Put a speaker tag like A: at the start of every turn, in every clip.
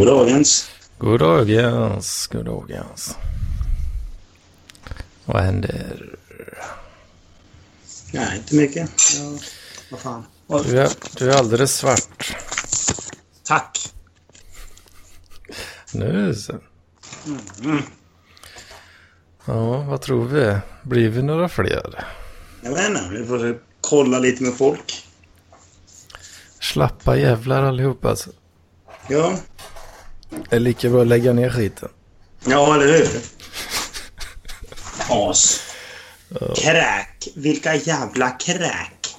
A: God dagens.
B: God dagens, god dagens. Vad händer?
A: Nej, inte mycket. Ja, vad fan.
B: Du är, du är alldeles svart.
A: Tack.
B: Nu så. Ja, vad tror vi? Blir vi några fler?
A: Jag vet inte, vi får kolla lite med folk.
B: Slappa jävlar allihop alltså.
A: Ja,
B: Det är lika bra att lägga ner skiten.
A: ja eller hur? As. Kräk. Vilka jävla kräk.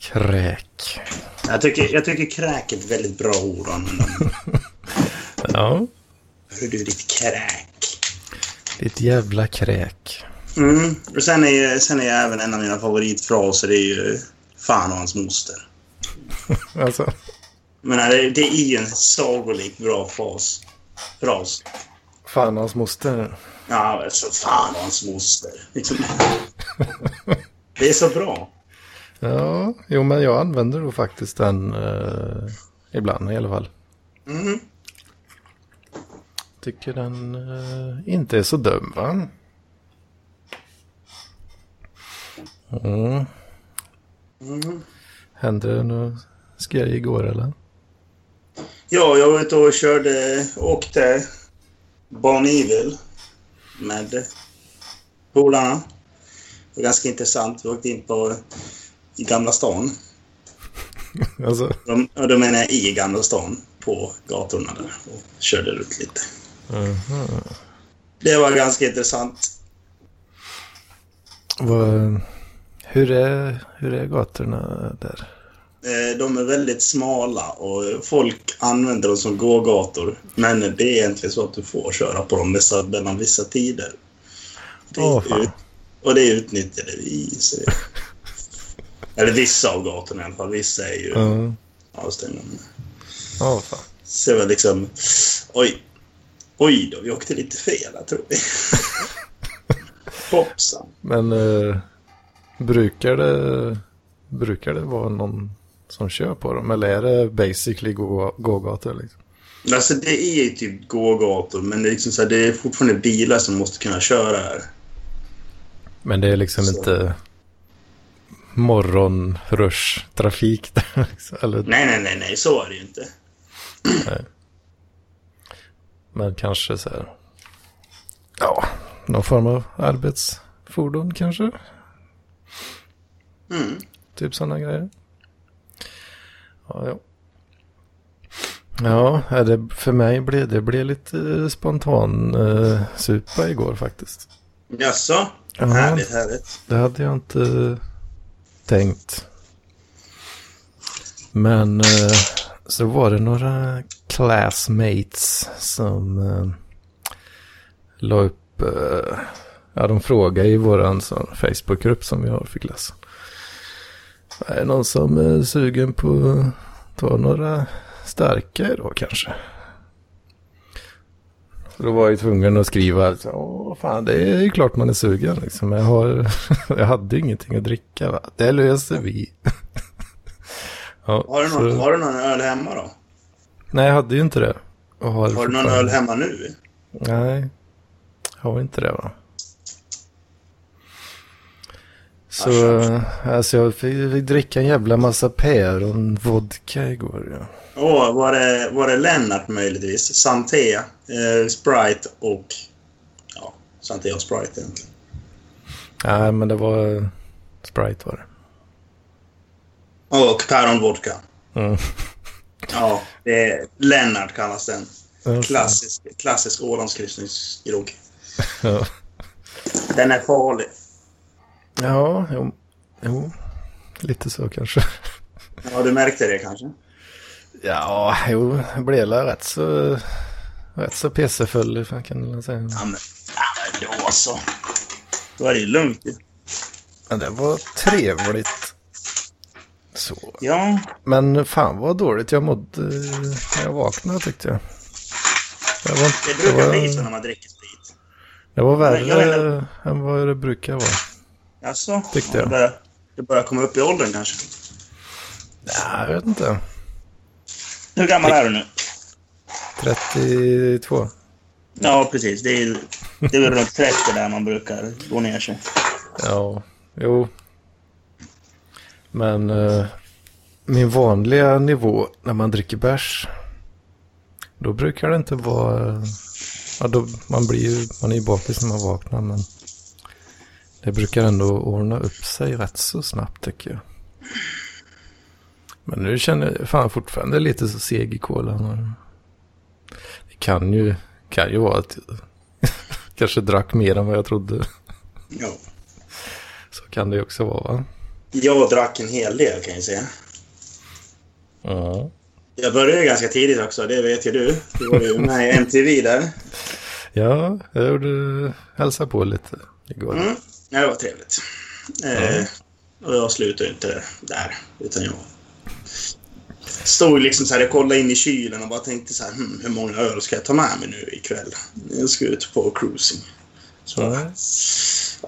B: Kräk.
A: Jag tycker, jag tycker kräk är ett väldigt bra ord.
B: Ja,
A: Hör du ditt kräk.
B: ditt jävla kräk.
A: Mm. Och sen är, sen är även en av mina favoritfraser det är ju Fan och hans moster.
B: Alltså,
A: Men det, det är ju en sagolikt bra fras. Fras.
B: fan hans moster.
A: Ja, alltså fan hans moster. Liksom. Det är så bra.
B: Ja, jo men jag använder då faktiskt den eh, ibland i alla fall.
A: Mm.
B: Tycker den eh, inte är så dum va? Mm.
A: Mm.
B: Hände det något skoj igår eller?
A: Ja, jag var ute och körde, åkte Barneville med polarna. Det var ganska intressant. Vi åkte in på i Gamla stan.
B: Alltså,
A: De, och då menar jag i Gamla stan, på gatorna där. Och körde runt lite.
B: mhm.
A: Det var ganska intressant.
B: Hur, är, hur är gatorna där?
A: Eh, De är väldigt smala och folk använder dem som gågator. Men det är egentligen så att du får köra på dem mellan vissa tider. Det
B: Åh, fan.
A: ut, och det utnyttjade vi. Så eller vissa av gatorna i alla fall. Vissa är ju
B: Ja,
A: avstängda.
B: ja fan.
A: Så det var liksom... Oj. Oj då, vi åkte lite fel här, tror vi. Hoppsan.
B: Men eh, brukar, det, brukar det vara någon som kör på dem? Eller är det basically gå- gågator liksom?
A: Alltså det är ju typ gågator, men det är, liksom så här, det är fortfarande bilar som måste kunna köra här.
B: Men det är liksom
A: Så.
B: inte morgonrush-trafik där. Liksom. Eller,
A: Nej, nej, nej, nej, så är det ju inte.
B: Men kanske så här. Ja, någon form av arbetsfordon kanske.
A: Mm.
B: Typ sådana grejer. Ja, ja. Det, för mig blev det blev lite spontan eh, supa igår faktiskt.
A: Jaså?
B: Ja.
A: Härligt, härligt.
B: Det hade jag inte tänkt. Men eh, så var det några classmates som eh, la upp, eh, ja de frågade i sån Facebookgrupp som vi har fick läsa. Är det någon som är sugen på att ta några starka idag kanske? Så då var jag tvungen att skriva, alltså, åh fan det är ju klart man är sugen liksom. Jag, har, jag hade ingenting att dricka va. Det löser vi. ja,
A: Har du,
B: så-
A: någon, har du någon öl hemma då?
B: Nej jag hade ju inte det. Har
A: Har du någon öl hemma nu?
B: Nej, har inte det va. Så, alltså jag fick, dricka en jävla massa päron vodka igår. Ja.
A: Åh, var det, var det Lennart möjligtvis? Santé, eh, Sprite och... Ja, Santé och Sprite egentligen.
B: Nej, men det var Sprite var det.
A: Och päronvodka.
B: Mm.
A: Ja, det är Lennart kallas den. Klassisk, klassisk Ålandskryssningsgrogg. Den är farlig.
B: Ja jo, jo, lite så kanske.
A: Ja, du märkte det kanske?
B: Ja, jo, det blev rätt så, rätt så pissefull kan man säga.
A: Ja, men ja, då så. Då är det lugnt ju.
B: Men det var trevligt. Så.
A: Ja,
B: Men fan vad dåligt jag mådde när jag vaknade tyckte jag. Det var,
A: det
B: det
A: brukar
B: var,
A: bli så när man dricker sprit.
B: det var
A: Men jag
B: värre än vad det brukar vara.
A: Alltså,
B: Tyckte jag.
A: Det börjar, det börjar komma upp i åldern kanske.
B: Ja, jag vet inte.
A: Hur gammal är du nu?
B: 32.
A: Ja, precis. Det är, det är väl runt 30 där man brukar gå ner sig.
B: Ja, jo. Men eh, min vanliga nivå när man dricker bärs. Då brukar det inte vara... Ja, då, man, blir ju, man är ju bakis när man vaknar men det brukar ändå ordna upp sig rätt så snabbt tycker jag. Men nu känner jag fan fortfarande lite så seg i kolan. Det kan ju, kan ju vara att jag kanske drack mer än vad jag trodde.
A: Ja.
B: Så kan det ju också vara va?
A: Jag drack en hel del kan jag säga.
B: Ja.
A: Jag började ganska tidigt också, det vet ju du. Du var ju med i MTV där.
B: Ja, jag gjorde hälsa på lite igår.
A: Mm. Ja, det var trevligt. Eh, och jag slutade inte där, utan jag stod liksom så här, jag kollade in i kylen och bara tänkte så här, hm, hur många öl ska jag ta med mig nu ikväll? Jag ska ut på cruising. Så,
B: Ja.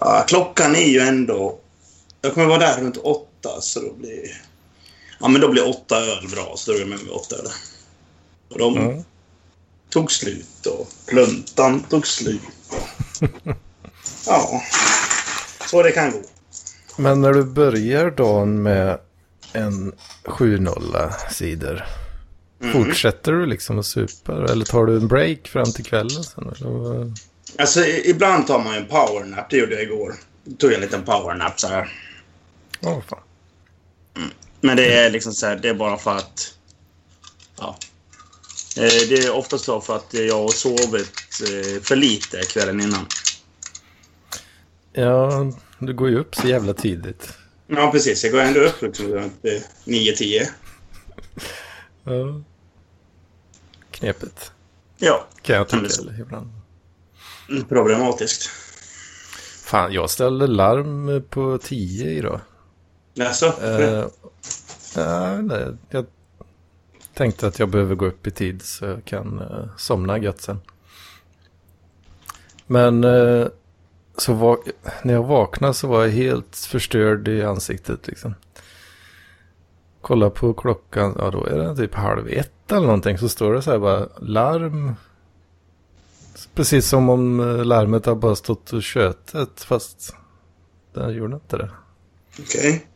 A: ja, klockan är ju ändå... Jag kommer vara där runt åtta, så då blir... Ja, men då blir åtta öl bra, så då är jag med mig åtta öl. Och de
B: Ja.
A: tog slut och pluntan tog slut. ja, så det kan gå.
B: Men när du börjar dagen med en 7-0 sidor.
A: Mm.
B: Fortsätter du liksom att supa eller tar du en break fram till kvällen sen? Eller?
A: Alltså, ibland tar man en powernap. Det gjorde jag igår. Då tog jag en liten powernap så här.
B: Ja, fan.
A: Men det är liksom så här, det är bara för att... Ja. Eh, Det är oftast så för att jag har sovit eh, för lite kvällen innan.
B: Ja, du går ju upp så jävla tidigt.
A: Ja, precis. Jag går ändå upp liksom runt eh, 9-10.
B: Ja. Knepigt.
A: Ja,
B: Kan jag tycka
A: det
B: ibland.
A: problematiskt.
B: Fan, jag ställde larm på 10 idag.
A: Alltså,
B: Eh, ja, nej, jag tänkte att jag behöver gå upp i tid så jag kan eh, somna gött sen. Men eh, så var, när jag vaknade så var jag helt förstörd i ansiktet liksom. Kolla på klockan, ja då är det typ halv ett eller någonting. Så står det så här bara larm. Precis som om eh, larmet har bara stått och tjötet fast det gjorde inte det.
A: okej.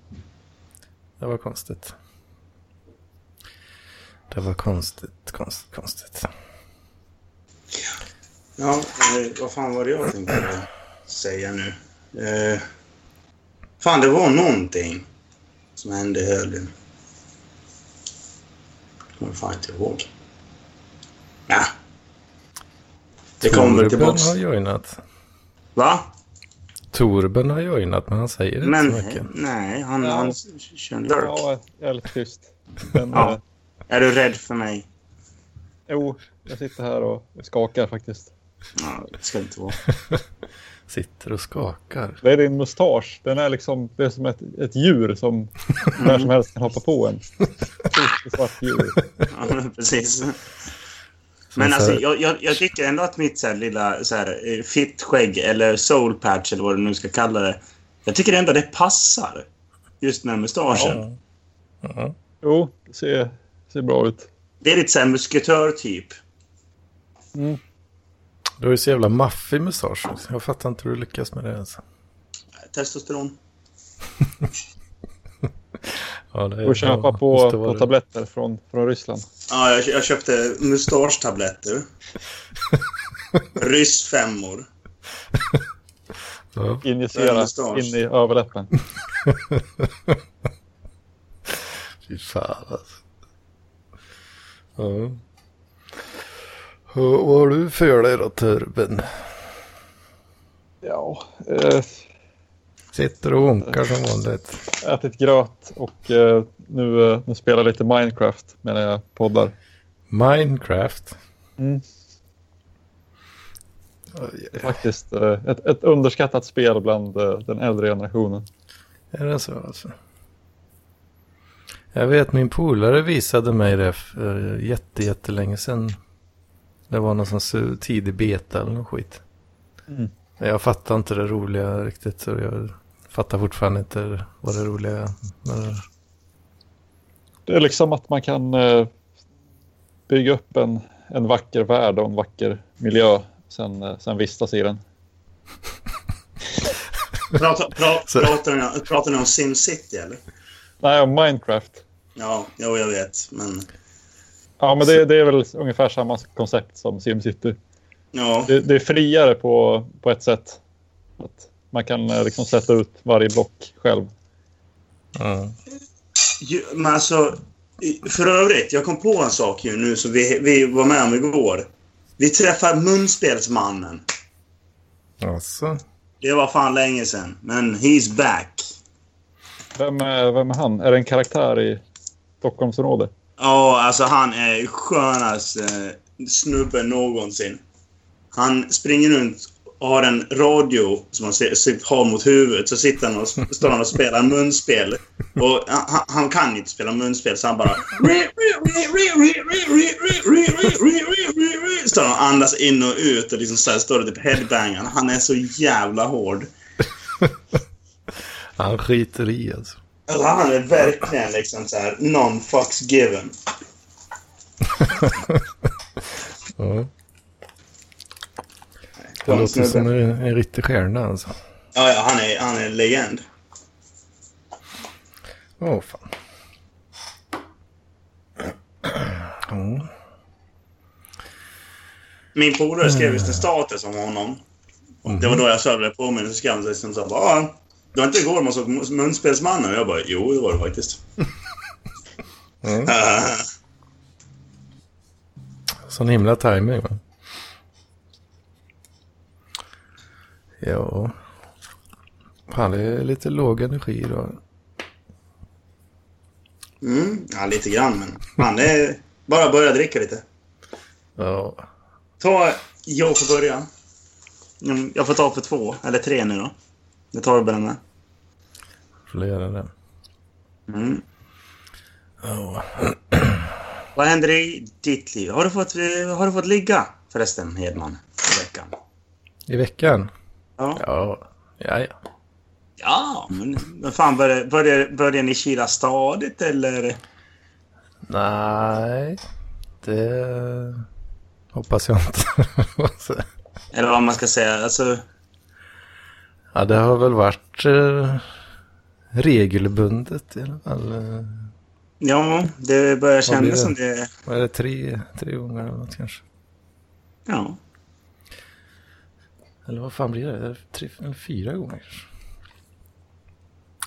B: Det var konstigt. Det var konstigt, konstigt, konstigt.
A: Ja, vad fan var det jag tänkte säga nu? Eh, fan, det var någonting som hände i helgen. Jag kommer fan inte ihåg. Ja. Det kommer
B: Torben
A: tillbaks.
B: har joinat.
A: Va?
B: Torben har joinat, men han säger inte
A: Men
B: så mycket.
A: nej, han,
C: Ja.
A: han kör lurk.
C: Ja, jag är lite tyst. Men,
A: Ja.
C: eh,
A: Är du rädd för mig?
C: jo, jag sitter här och skakar faktiskt.
A: Ja, det ska inte vara.
B: Sitter och skakar.
C: Det är din mustasch. Den är liksom, det är som ett, ett djur som när som helst kan hoppa på en. Svart djur.
A: Ja, precis. Men
B: så
A: alltså,
B: här-
A: jag, jag, jag tycker ändå att mitt så här, lilla så här, eh, fittskägg eller soul patch eller vad du nu ska kalla det. Jag tycker ändå det passar. Just med mustaschen.
B: Ja. Ja.
C: Jo, det ser, ser bra ut.
A: Det är lite såhär musketör-typ.
C: Mm.
B: Du har ju så jävla maffig mustasch. också. Jag fattar inte hur du lyckas med det. Alltså.
A: Testosteron.
B: Ja, det
C: Och köpa
B: ja,
C: på, på tabletter från, från Ryssland.
A: Ja, jag, jag köpte mustaschtabletter. Ryssfemmor.
B: Ja.
C: Injicera in i överläppen.
B: Fy fan alltså. Ja. Ja, Vad har du för dig då, Torben?
C: Ja, eh,
B: Sitter och honkar som vanligt.
C: ätit gröt och eh, nu, eh, nu spelar lite Minecraft medan jag poddar.
B: Minecraft.
C: Mm. Faktiskt eh, ett, ett underskattat spel bland eh, den äldre generationen.
B: Är det så alltså? Jag vet min polare visade mig det för jätte, jättelänge sedan. Det var någon sån tidig beta eller något skit.
C: Mm.
B: Jag fattar inte det roliga riktigt. Så jag fattar fortfarande inte vad det roliga är. med det.
C: Det är liksom att man kan... Eh, bygga upp en, en vacker värld och en vacker miljö. Sen, eh, sen vistas i den.
A: Pratar, pra,
B: Så-
A: pratar, ni, pratar ni om SimCity eller?
C: Nej, om Minecraft.
A: Ja, jo, jag vet. Men
C: Ja, men det, det är väl ungefär samma koncept som SimCity.
A: ja,
C: Det, det är friare på, på ett sätt. Att man kan eh, liksom sätta ut varje block själv.
B: Ja.
A: ju, men alltså. För övrigt, jag kom på en sak ju nu som vi, vi var med om igår. Vi träffar munspelsmannen.
B: Alltså,
A: Det var fan länge sedan. Men he's back.
C: Vem är, vem är han? Är det en karaktär i Stockholmsområdet?
A: Ja, alltså han är skönaste eh, snubben någonsin. Han springer runt och har en radio som han har mot huvudet. Så sitter han och, står han och spelar munspel. Och han, han kan inte spela munspel så han bara... Står han och andas in och ut och liksom så här står det typ headbangar. Han är så jävla hård.
B: han skiter i alltså.
A: Alltså, han är verkligen liksom så här non fucks given.
B: Ja. Det låter som en, en riktig stjärna alltså.
A: Ja, ja, han är, han är en legend.
B: Åh fan. Ja.
A: Min polare skrev just en status om honom. Och Det var då jag körde på mig. Så skrev han liksom så här, bara, "Ja, Det var inte igår man såg Munspelsmannen? Och jag bara, jo det var det faktiskt.
B: Mm. Sån himla timing va? Ja. Han är lite låg energi då.
A: mm, ja, lite grann men. Han är... Bara börja dricka lite.
B: Ja.
A: Ta... Jag får börja. Mm, Jag får ta för två, eller tre nu då. Det tar du med.
B: Får göra det.
A: Mm.
B: Ja.
A: Vad händer i ditt liv? Har du fått, har du fått ligga förresten, Hedman? I veckan?
B: I veckan?
A: Ja.
B: Ja. Ja, ja.
A: Ja, men men fan börjar, börjar, börjar ni kila stadigt eller?
B: Nej. Det hoppas jag inte.
A: Eller vad man ska säga. Alltså,
B: ja, det har väl varit eh, regelbundet i alla fall. Eh,
A: ja, det börjar kännas
B: det?
A: som det...
B: Vad är det? Tre, tre gånger eller något kanske?
A: Ja.
B: Eller vad fan blir det? Tre eller fyra gånger?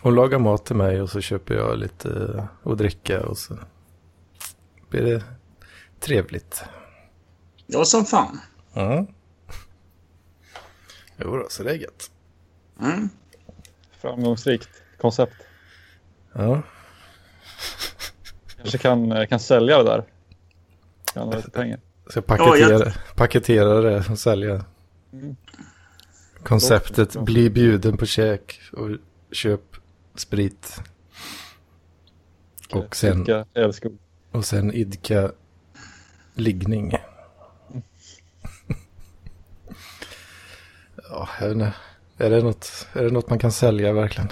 B: Hon lagar mat till mig och så köper jag lite att dricka och så blir det trevligt.
A: Ja, som fan.
B: Ja. Jo då, så det är gött.
A: Mm.
C: Framgångsrikt koncept.
B: Ja,
C: Kanske kan, eh, kan sälja det där. Kan ha lite pengar.
B: jag paketera,
A: Ja,
B: paketera det och sälja.
C: Mm.
B: Konceptet bli bjuden på käk och köp sprit. Och sen,
C: Vilka älskog.
B: och sen idka liggning. Ja, jag vet inte. Är det, något, är det något man kan sälja verkligen?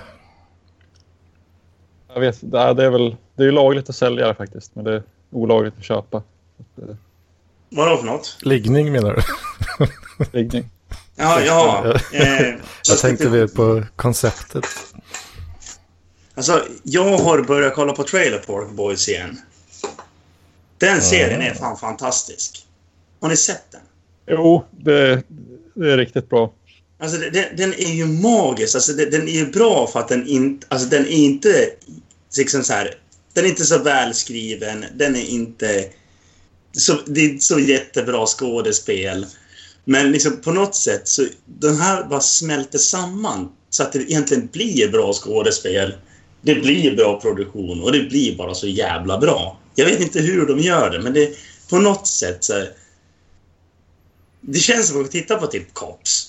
C: Jag vet, det är, det är väl det är ju lagligt att sälja det faktiskt, men det är olagligt att köpa. Att, eh,
A: Vadå för något?
B: Liggning menar du?
C: Liggning.
A: Ja, ja. Eh,
B: Jag tänkte väl på konceptet.
A: Alltså, jag har börjat kolla på Trailer Park Boys igen. Den serien är fan fantastisk. Har ni sett den?
C: Jo, det, det är riktigt bra.
A: Alltså den, den är ju magisk. Alltså den, den är ju bra för att den inte... Alltså den är inte liksom så här... Den är inte så välskriven. Den är inte... Så, det är inte så jättebra skådespel. Men liksom på något sätt så... Den här bara smälter samman. Så att det egentligen blir bra skådespel. Det blir bra produktion och det blir bara så jävla bra. Jag vet inte hur de gör det, men det på något sätt så... här- Det känns som att titta på typ Cops.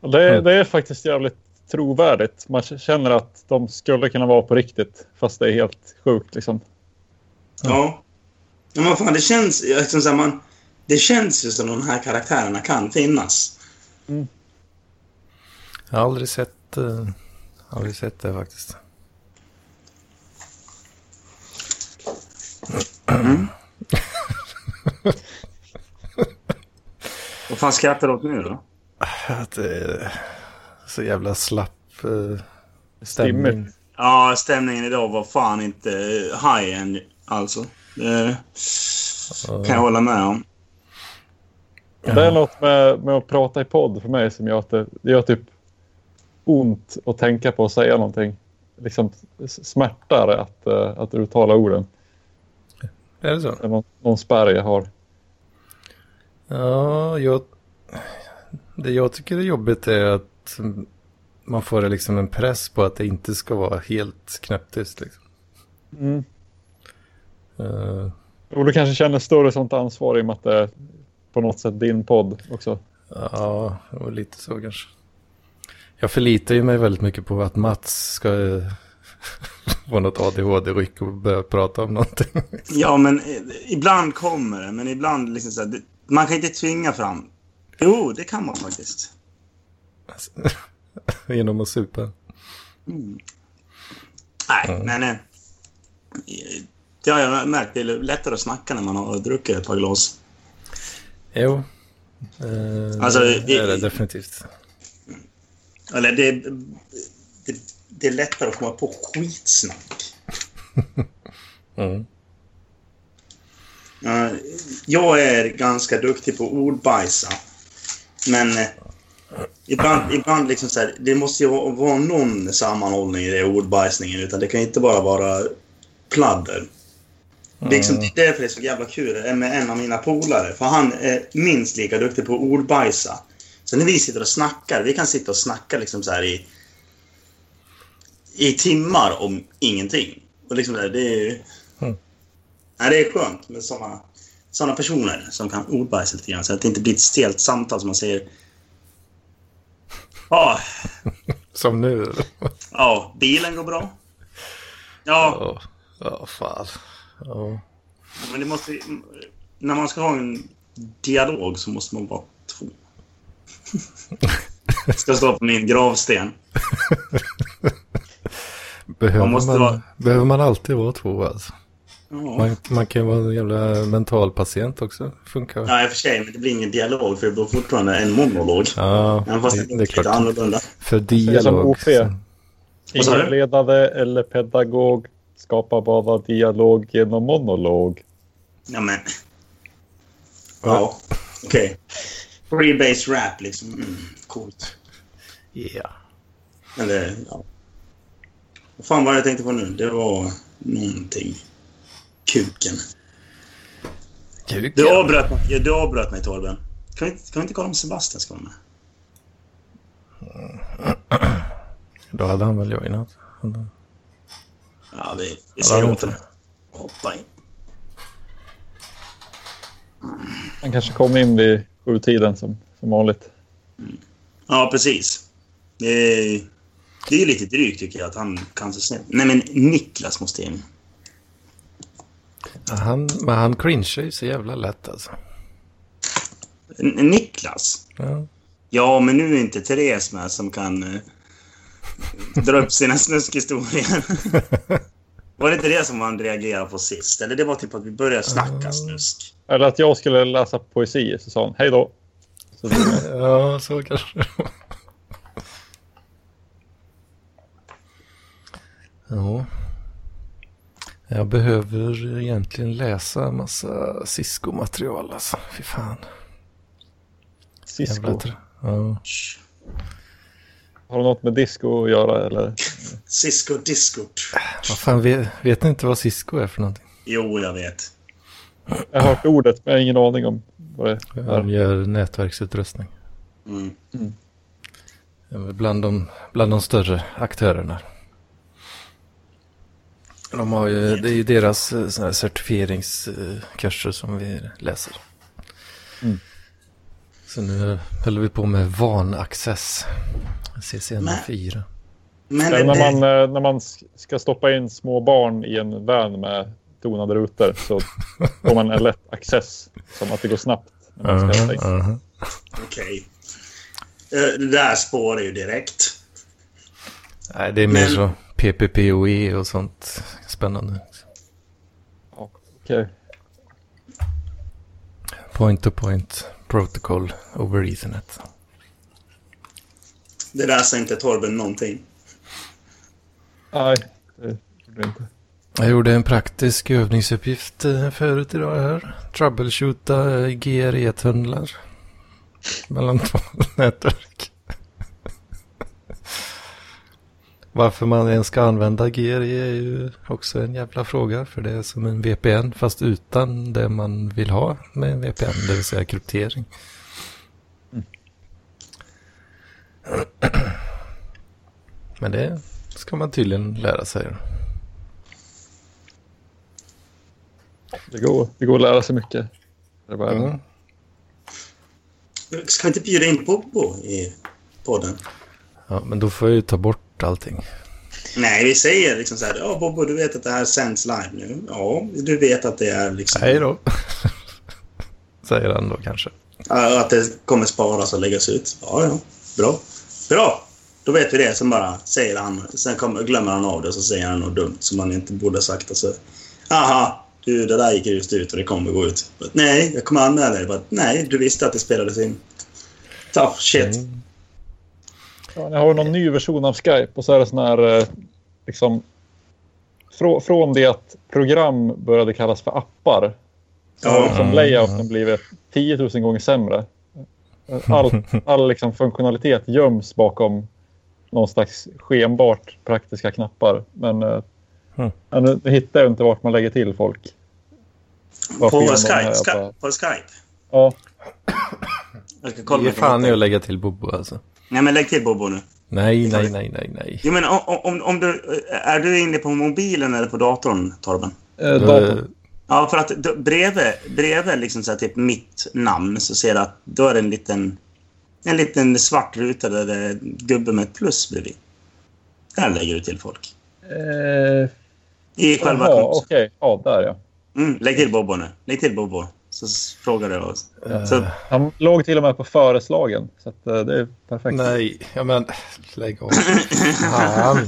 C: Det,
B: mm.
C: det, är faktiskt jävligt trovärdigt. Man känner att de skulle kunna vara på riktigt fast det är helt sjukt liksom.
A: Ja. ja. Men vad fan, det känns liksom så här, man, Det känns ju som de här karaktärerna kan finnas. Mm.
B: Jag har aldrig sett, eh, aldrig sett det faktiskt. Mm.
A: Vad fan skrattar du åt nu då?
B: Att det är så jävla slapp eh,
C: Stimmigt.
B: stämning.
A: Ja, stämningen idag var fan inte high än alltså. Det kan jag hålla med om.
C: Det är något med, med att prata i podd för mig som gör att det, det gör typ ont att tänka på att säga någonting. Liksom smärtar att, eh, att uttala orden.
B: Är det så?
C: Det är någon, någon spärr jag har.
B: Ja, jag... Det jag tycker är jobbigt är att man får liksom en press på att det inte ska vara helt knäpptyst. Liksom.
C: Mm.
B: Eh,
C: Och du kanske känner större sånt ansvar i och med att det är på något sätt din podd också.
B: ja, var lite så kanske. Jag förlitar ju mig väldigt mycket på att Mats ska få något ADHD-ryck och börja prata om någonting.
A: Ja, men eh, ibland kommer det. Men ibland liksom så här, det, Man kan inte tvinga fram. Jo, det kan man faktiskt.
B: Genom att supa.
A: Nej, men... eh, Det har jag märkt. Det är lättare att snacka när man har druckit ett par glas.
B: Jo. Eh,
A: Alltså,
B: det
A: det-
B: är det definitivt.
A: Eller det, det, det är lättare att komma på skitsnack.
B: Mm.
A: Ja, Jag är ganska duktig på ordbajsa. Men eh, ibland, ibland liksom så här, det måste ju vara någon sammanhållning i det ordbajsningen. Utan det kan inte bara vara pladder. Liksom, det är därför det är så jävla kul med en av mina polare. För han är minst lika duktig på ordbajsa. Så när vi sitter och snackar, vi kan sitta och snacka liksom så här i, i timmar om ingenting. Och liksom det, det är...
B: Mm.
A: Nej, det är skönt med såna, såna personer som kan ordbajsa lite grann. Så att det inte blir ett stelt samtal som man säger. Ja,
B: Som nu.
A: ja, bilen går bra. Ja,
B: Ja, ja fan. Ja.
A: men det måste... När man ska ha en dialog så måste man vara två. Ska stå på min gravsten.
B: Behöver,
A: Man
B: man behöver man alltid vara två alltså?
A: Ja.
B: Man, man kan ju vara en jävla mental patient också. Funkar?
A: Ja, i och för sig, men det blir ingen dialog för det blir fortfarande en monolog.
B: Ja,
A: Även fast
B: det,
A: det,
B: är
A: lite
B: klart.
A: annorlunda.
B: För dialog.
C: Ledare eller pedagog skapar bara dialog genom monolog.
A: Ja, men... Ja, okej. Freebase rap, liksom. Mm, coolt.
B: Ja.
A: Eller, ja. Vad fan var det jag tänkte på nu? Det var någonting. Kuken.
B: Kuk,
A: Du avbröt mig, ja, du avbröt mig Torben. Kan vi, inte- kan vi inte kolla om Sebastian ska vara med?
B: Då hade han väl joinat.
A: Ja, vi, vi säger
B: det
A: åt honom. Hoppa in.
C: Han kanske kom in vid sjutiden som, som vanligt.
A: Ja, precis. Det är, det är lite drygt tycker jag att han kan så snett. Nej, men Niklas måste in.
B: Han, men han cringear ju så jävla lätt alltså.
A: N- Niklas?
B: Ja.
A: Ja, men nu är inte Therese med som kan eh, dra upp sina snuskhistorier. Var det inte det som han reagerade på sist? Eller det var typ att vi började snacka snusk?
C: Eller att jag skulle läsa poesi, så sa han hej då. Så,
B: ja, så kanske Ja. Jag behöver egentligen läsa massa Cisco-material alltså. Fy fan.
C: Cisco.
B: Ja.
C: Har det något med disco att göra eller?
A: Cisco Discord.
B: Vad fan, vet, vet ni inte vad Cisco är för någonting?
A: Jo, jag vet.
C: Jag har hört ordet men jag har ingen aning om vad det är.
B: De gör nätverksutrustning.
A: Mm.
B: Väl Bland de, bland de större aktörerna. De har ju, det är ju deras eh, såna här certifieringskurser som vi läser.
C: Mm.
B: Så nu håller vi på med VAN-access. CCN
A: Men-
B: 4.
A: Men
C: när man, eh, när man sk- ska stoppa in små barn i en van med tonade rutor så får man en lätt access. Som att det går snabbt. När man ska hämta in.
A: Okej. Eh, Det där spårar ju direkt.
B: Nej, det är mer
A: Men-
B: så PPPoE och sånt spännande.
C: Okej.
B: point-to-point protocol over ethernet.
A: Det läser inte Torben någonting.
C: Nej, det gjorde inte.
B: Jag gjorde en praktisk övningsuppgift eh, förut idag här. Troubleshoota GRE-tunnlar. Mellan två nätverk. Varför man ens ska använda GRE är ju också en jävla fråga. För det är som en VPN fast utan det man vill ha med en VPN. Det vill säga kryptering. Men det ska man tydligen lära sig.
C: Det går, det går att lära sig mycket. Det är bara
B: Mm.
A: Ska inte bjuda in Bobo i podden?
B: Ja, men då får jag ju ta bort allting.
A: Nej, vi säger liksom så här. Ja, Bobo, du vet att det här sänds live nu. Ja, du vet att det är liksom...
B: Hej då. Säger han då kanske.
A: Ja, Att det kommer sparas och läggas ut. Ja, ja. Bra. Bra! Då vet vi det. Sen bara säger han. Sen kommer, glömmer han av det och så säger han något dumt som han inte borde ha sagt. Och så, Aha, du, det där gick just ut och det kommer gå ut. But, nej, jag kommer anmäla dig. But, nej, du visste att det spelades in. Tough shit.
B: Mm.
C: Ja, ni har någon ny version av Skype och så är det sån här eh, liksom frå, från det att program började kallas för appar så har liksom layouten blivit 10 000 gånger sämre. All, all liksom funktionalitet göms bakom någon slags skenbart praktiska knappar. Men eh,
B: Mm.
C: nu hittar jag inte vart man lägger till folk.
A: På Skype, Skype,
C: på-
A: Skype.
C: Ja,
A: Jag ska kolla
B: Ge
A: om jag kan
B: fan i att lägga till Bobo alltså.
A: Nej, men lägg till Bobo nu.
B: Nej, nej, nej, nej, nej.
A: Jo, men om, om, om du... Är du inne på mobilen eller på datorn, Torben?
C: eh, datorn.
A: Ja, för att då, bredvid, bredvid liksom så här, typ mitt namn så ser du att då är det en liten, en liten svart ruta där det är gubbe med ett plus bredvid. Där lägger du till folk.
C: Eh,
A: I själva...
C: jaha, Okej, ja där ja.
A: Mm, lägg till Bobo nu. Lägg till Bobo. Så s- frågar du oss.
B: Eh,
A: Så,
C: Han låg till och med på föreslagen. Så att, eh, det är perfekt.
B: Nej, ja men lägg av. Fan.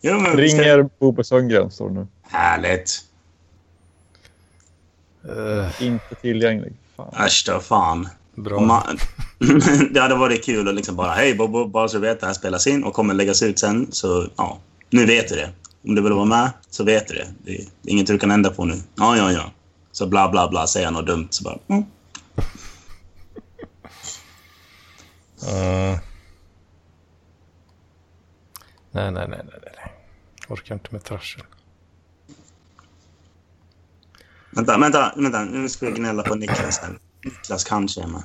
A: jo, men vi ska-
C: Ringer Bobo Sundgren står det nu.
A: Härligt.
B: Eh,
C: Inte tillgänglig. Fan.
A: Äsch då, fan.
B: bra.
A: Man, det hade varit kul att liksom bara, hej Bobo, bara så du vet, det här spelas in och kommer läggas ut sen. Så ja, nu vet du det. Om du vill vara med så vet du det. Det är inget du kan ändra på nu. Ja, ja, ja. Så bla, bla, bla, säger han något dumt så bara... Mm.
B: Eh. Nej, nej, nej, nej, nej. nej. Orkar inte med trassel.
A: Vänta, vänta, vänta. Nu ska vi gnälla på Niklas här. Niklas kanske är med.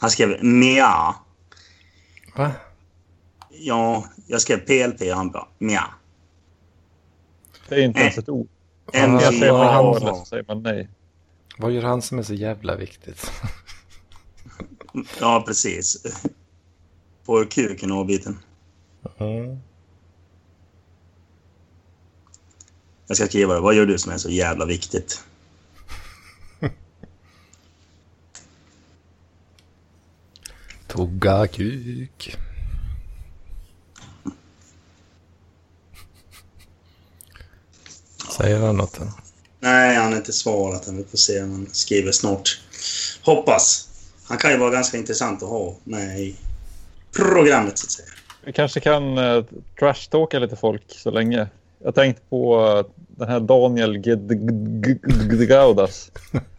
A: Han skrev mja.
B: Va?
A: Ja, jag skrev PLP och han bara mja.
C: Det är inte ens ett ord.
A: M
C: Jag säger man
A: ja.
C: han så säger man nej.
B: Vad gör han som är så jävla viktigt?
A: Ja, precis. Får kuken avbiten.
B: Mm.
A: Jag ska skriva det. Vad gör du som är så jävla viktigt?
B: Tugga kuk. Säger han något än?
A: Nej, han har inte svarat än. Vi får se om han skriver snart. Hoppas. Han kan ju vara ganska intressant att ha med i programmet, så att säga.
C: Vi kanske kan uh, trashtalka lite folk så länge. Jag tänkte på eh, den här Daniel Gaudas.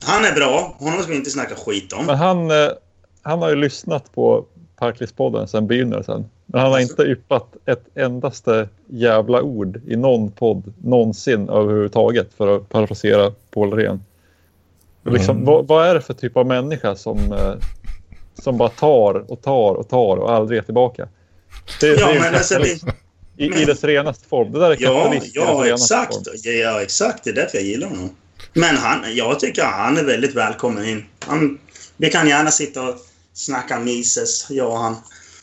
A: Han är bra. Honom ska vi inte snacka skit om.
C: Men han, eh, han har ju lyssnat på Parklivspodden sedan begynnelsen. Men han har inte yppat ett endaste jävla ord i någon podd någonsin överhuvudtaget för att parafrasera Paul Rehn. Liksom,
B: Mm.
C: vad, vad är det för typ av människa som, eh, som bara tar och tar och tar och aldrig är tillbaka? Det,
A: Ja,
C: det är
A: men alltså, det,
C: i, i dess renaste form. Det där är
A: ja,
C: kapitalism
A: ja,
C: renaste
A: exakt.
C: form.
A: Ja, ja, exakt. Det är därför jag gillar honom. Men han, jag tycker han är väldigt välkommen in. Han, vi kan gärna sitta och snacka Mises, jag och han.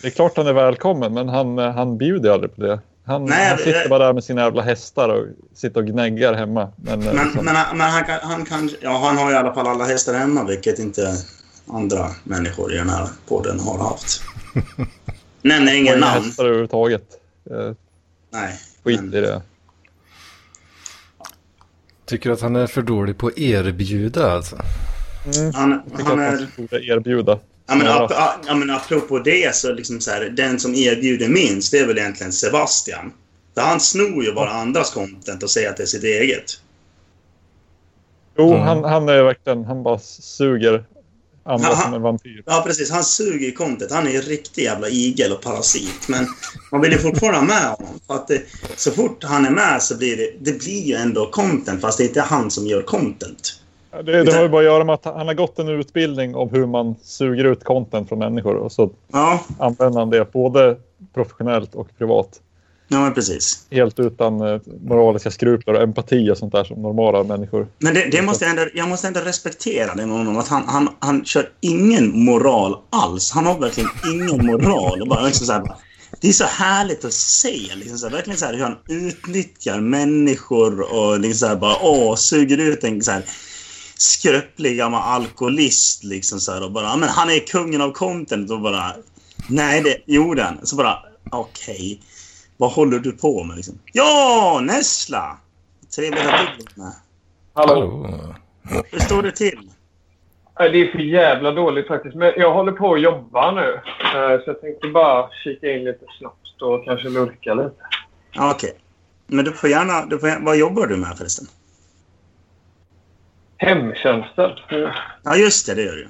C: Det är klart han är välkommen, men han, eh, han bjuder aldrig på det. Han,
A: Nej,
C: han
A: det-
C: sitter bara där med sina jävla hästar och sitter och gnäggar hemma. Men, eh,
A: Men,
C: liksom,
A: men, han- men han, kan, han kan... Ja, han har i alla fall alla hästar hemma, vilket inte andra människor i den här podden har haft. Nämner ingen
C: inga
A: namn.
C: hästar överhuvudtaget. Eh,
A: Nej.
C: skit
A: men-
C: i det.
B: Tycker att han är för dålig på att erbjuda alltså.
C: Mm.
A: Han, han är...
C: man borde erbjuda.
A: Ja men, ap ja, men apropå det så liksom så här, den som erbjuder minst det är väl egentligen Sebastian. För han snor ju bara andras content och säger att det är sitt eget.
C: Jo,
B: Mm.
C: han, han är verkligen... Han bara suger andra
A: Aha.
C: som en vampyr.
A: Ja precis, han suger content. Han är ju en riktig jävla igel och parasit. Men man vill ju fortfarande ha med honom. För att det, så fort han är med så blir det, det blir ju ändå content fast det är inte han som gör content.
C: Det, det har ju bara att göra med att han har gått en utbildning om hur man suger ut content från människor och så
A: Ja,
C: använder han det både professionellt och privat.
A: ja men precis.
C: Helt utan eh, moraliska skrupler och empati och sånt där som normala människor.
A: Men det, det måste jag, ändå, jag måste ändå respektera det med honom. Att han, han, han kör ingen moral alls. Han har verkligen ingen moral. Och bara liksom så här, det är så härligt att se. Liksom så här, verkligen så här, hur han utnyttjar människor och liksom så här, bara åh, suger ut en så här, skröplig gammal alkoholist. Liksom så här, och bara, "Ja, men han är kungen av content. Och bara, nej, det gjorde han. Så bara, okej. Vad håller du på med? Liksom? Ja, Nessla! Trevligt att du är med.
D: Hallå?
A: Hur står det till?
D: Det är för jävla dåligt faktiskt. Men jag håller på att jobba nu. Eh, Så jag tänkte bara kika in lite snabbt och kanske lurka lite.
A: Ja, Okej. Men du får gärna... Du får, vad jobbar du med förresten?
D: Hemtjänsten. Mm.
A: Ja, just det. Det gör du.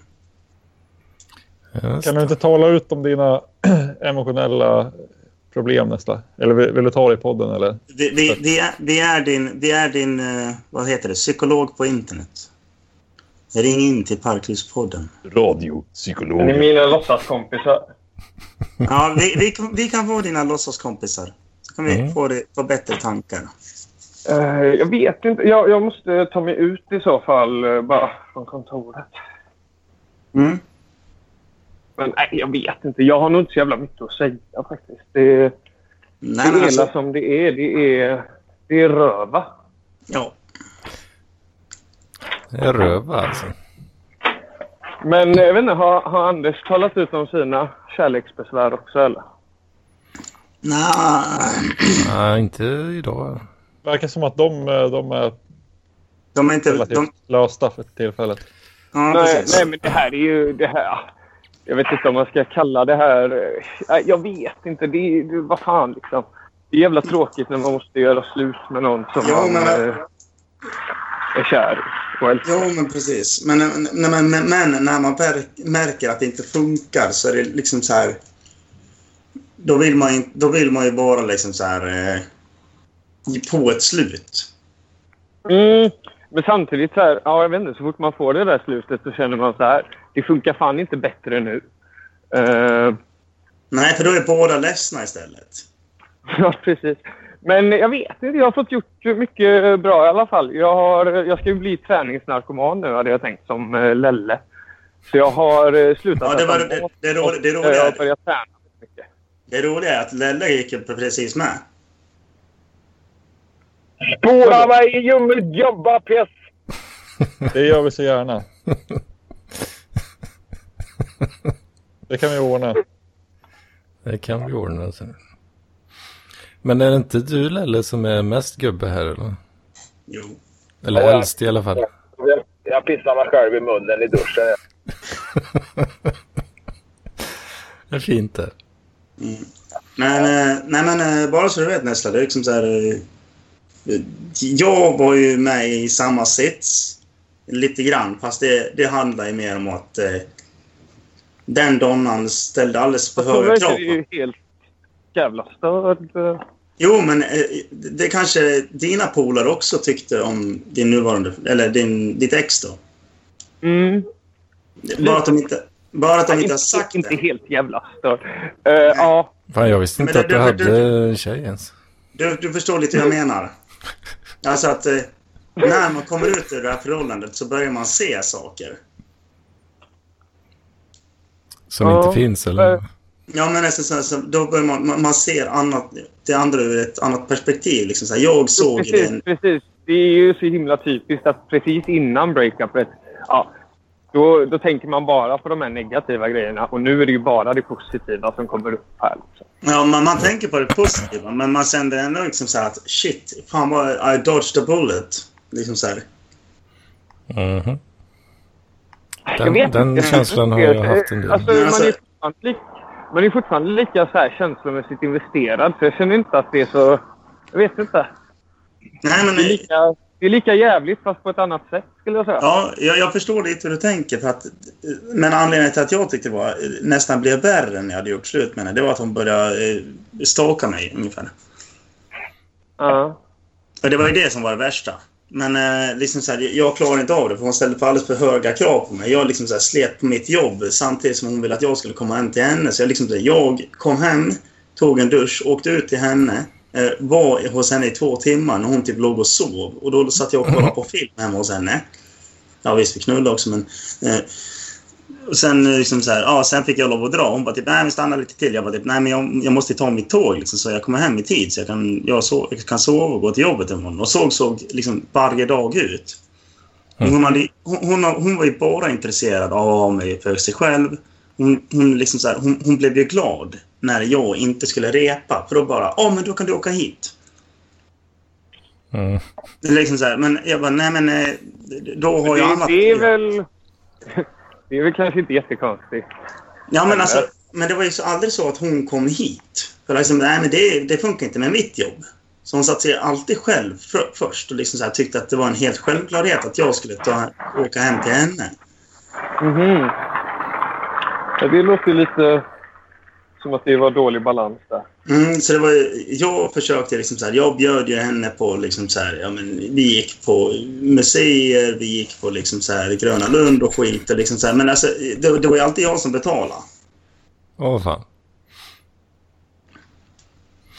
B: Just
C: Kan du inte tala ut om dina emotionella problem nästa? Eller vill, vill du ta det i podden eller?
A: Vi, vi, vi, är, vi är din... Vi är din eh, vad heter det? Psykolog på internet. Ring in till Parkhuspodden.
D: Är ni
C: Radiopsykolog.
D: mina låtsaskompisar?
A: Ja, vi, vi, kan, vi kan vara dina låtsaskompisar. Så kan vi
B: Mm.
A: få, det, få bättre tankar.
D: Eh, Jag vet inte. Jag, jag måste ta mig ut i så fall eh, bara från kontoret.
A: Mm.
D: Men nej, jag vet inte. Jag har nog inte så jävla mycket att säga faktiskt. Det,
A: Nej,
D: det
A: alltså,
D: som det är, det är, det är röva.
A: ja.
B: Det är röva alltså.
D: Men eh, jag vet inte, har, har Anders talat ut om sina kärleksbesvär också eller?
A: Nej.
B: Nej, inte idag.
C: Verkar som att de, eh, de är
A: De är inte...
C: relativt
A: De,
C: lösta för tillfället.
A: ja,
D: nej, nej, men det här är ju... Det här, jag vet inte om man ska kalla det här... eh, Jag vet inte. Det är, vad fan liksom. Det är jävla tråkigt när man måste göra slut med någon som
A: Jo,
D: man
A: men-
D: eh, är kär och älskar.
A: Jo, men precis. Men, men, men, men, när man märker att det inte funkar så är det liksom så här... Då vill man, ju- då vill man ju bara liksom så här... På ett slut.
D: Mm, men samtidigt så här, ja jag vet inte, så fort man får det där slutet så känner man så här, det funkar fan inte bättre nu. Eh,
A: Nej, för då är båda ledsna istället.
D: Ja, precis. Men jag vet inte. Jag har fått gjort mycket bra i alla fall. Jag, har, jag ska ju bli träningsnarkoman nu, hade jag tänkt, som eh, Lelle. Så jag har eh, slutat
A: Ja, det, var, det, det, det, roliga, det,
D: Jag har
A: roliga,
D: börjat träna mycket.
A: det roliga är att Lelle gick precis med.
D: Spola mig i ljummet jobba, piss!
C: Det gör vi så gärna. Det kan vi ordna.
B: Det kan vi ordna sen. Men är det inte du Lelle som är mest gubbe här eller?
A: Jo.
B: Eller
E: Ja,
B: äldst i alla fall.
E: Jag, jag pissar mig själv i munnen i duschen.
B: Det är fint det.
A: Men, eh, nej, men eh, bara så du vet Nessla, det är liksom så här... Jag var ju med i samma sits. Lite grann, fast det, det handlar ju mer om att eh, den donnan ställde alldeles för
D: då
A: höga krav.
D: det ju helt jävla störd. eh.
A: Jo, men eh, det kanske dina polare också tyckte om din nuvarande... Eller din, ditt ex då.
D: Mm.
A: Bara att de inte, bara att de inte har
D: inte,
A: sagt
D: inte
A: det.
D: helt jävla störd. Eh, ja,
B: Fan, jag visste
A: Men
B: inte
A: det-
B: att du
A: det-
B: hade en tjej ens.
A: Du, du förstår lite hur jag menar. Alltså att eh, när man kommer ut ur det här förhållandet så börjar man se saker.
B: Som
D: Ja,
B: inte finns eller?
D: eh,
A: Ja, men nästan så, då börjar man, man, man ser annat, det andra ur ett annat perspektiv. Liksom så här, jag såg
D: precis,
A: den...
D: precis. Det är ju så himla typiskt att precis innan breakupet, ja, då, då tänker man bara på de här negativa grejerna. Och nu är det ju bara det positiva som kommer upp här. Liksom.
A: Ja, man, man tänker på det positiva, men man kände ändå liksom så här att shit, fan vad I dodged a bullet. Liksom så här.
B: Mhm.
D: Jag vet
B: Den, den
D: inte.
B: känslan har jag haft en del.
D: Alltså,
A: Men
D: man,
A: alltså-
D: är fortfarande lik, man är fortfarande lika så här känslomässigt investerad. Så jag känner inte att det är så... Jag vet inte.
A: Nej, men...
D: Det är lika, det är lika jävligt fast på ett annat sätt skulle jag säga.
A: Ja, jag, jag förstår lite hur du tänker. För att, men anledningen till att jag tyckte det var nästan blev värre när jag hade gjort slut med henne, det var att hon började eh, stalka mig ungefär.
D: Ja.
A: Och det var ju det som var det värsta. Men eh, liksom så här, jag klarade inte av det för hon ställde för alldeles för höga krav på mig. Jag liksom så här, slet på mitt jobb samtidigt som hon ville att jag skulle komma hem till henne. Så jag, liksom, jag kom hem, tog en dusch, åkte ut till henne. Eh, var hos henne i två timmar när hon typ låg och sov. Och då satt jag och kollade på film hemma hos henne. Ja visst, vi knullade också men... Eh, och sen, eh, liksom så här, ja, sen fick jag lov att dra. Hon bara typ, nej vi stannar lite till. Jag bara typ, nej men jag, jag måste ta mitt tåg liksom, så jag kommer hem i tid så jag kan, jag so jag kan sova och gå till jobbet imorgon. Och så såg liksom varje dag ut. Och Hon, hade, hon, hon, hon var ju bara intresserad av mig för sig själv. Hon, hon, liksom så här, hon, hon blev ju glad när jag inte skulle repa. För då bara, ja men då kan du åka hit.
B: Mm.
A: Det är liksom så här, men jag bara, nej men eh, då har jag
D: Det,
A: annat.
D: det är väl... Det är väl kanske inte jättekonstigt.
A: Ja, men alltså, men det var ju så, aldrig så att hon kom hit. För liksom, nej, men det, det funkar inte med mitt jobb. Så hon satte sig alltid själv för, först och liksom så här, tyckte att det var en helt självklarhet att jag skulle ta, åka hem till henne.
D: Mhm. Ja, det låter lite som att det var dålig balans där.
A: Mm, så det var, jag försökte liksom så här, jag bjöd ju henne på liksom så här, ja men vi gick på museer, vi gick på liksom så här Gröna Lund och skit och liksom så här, men alltså det, det var ju alltid jag som betalade.
B: Åh fan.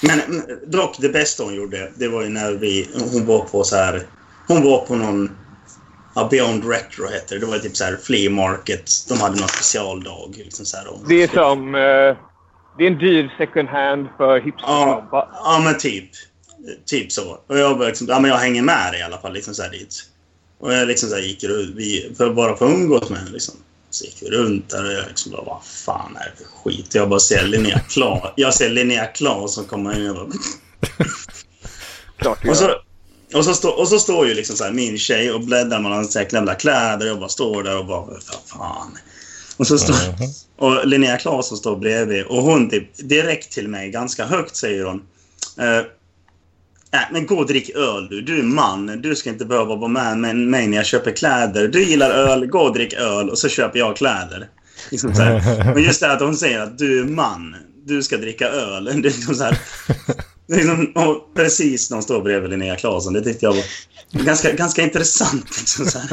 A: Men dock det bästa hon gjorde, det var ju när vi, hon var på så här, hon var på någon, ja, Beyond Retro heter det. Det var typ så här flea market. De hade någon specialdag. Liksom så här, och,
D: Det är som... Eh, det är en dyr second hand för
A: ja,
D: hipstersnobbar.
A: ja, men typ. Typ så. Och jag liksom, ja men jag hänger med dig i alla fall liksom så här dit. Och jag liksom så här gick runt, vi, för bara för att umgås med henne liksom. Så gick vi runt där och jag liksom bara, vad fan är det för skit? Jag bara ser Linnea Claes. Jag ser Linnea Claes som kommer in och bara,
D: Klart
A: Och så. Och så, stå, och så står ju liksom så här min tjej och bläddrar mellan här klämda kläder. Jag bara står där och bara, vad fan. Och så står och Linnea Claesson står bredvid och hon typ direkt till mig, ganska högt säger hon. Eh, äh, men gå och drick öl du. Du är man. Du ska inte behöva vara med mig när jag köper kläder. Du gillar öl, gå och drick öl och så köper jag kläder. Liksom. Men just det att hon säger att du är man. Du ska dricka öl. Det är liksom så här. Det är och precis när hon står bredvid Linnea Claesson. Det tyckte jag var ganska, ganska intressant. Liksom så här.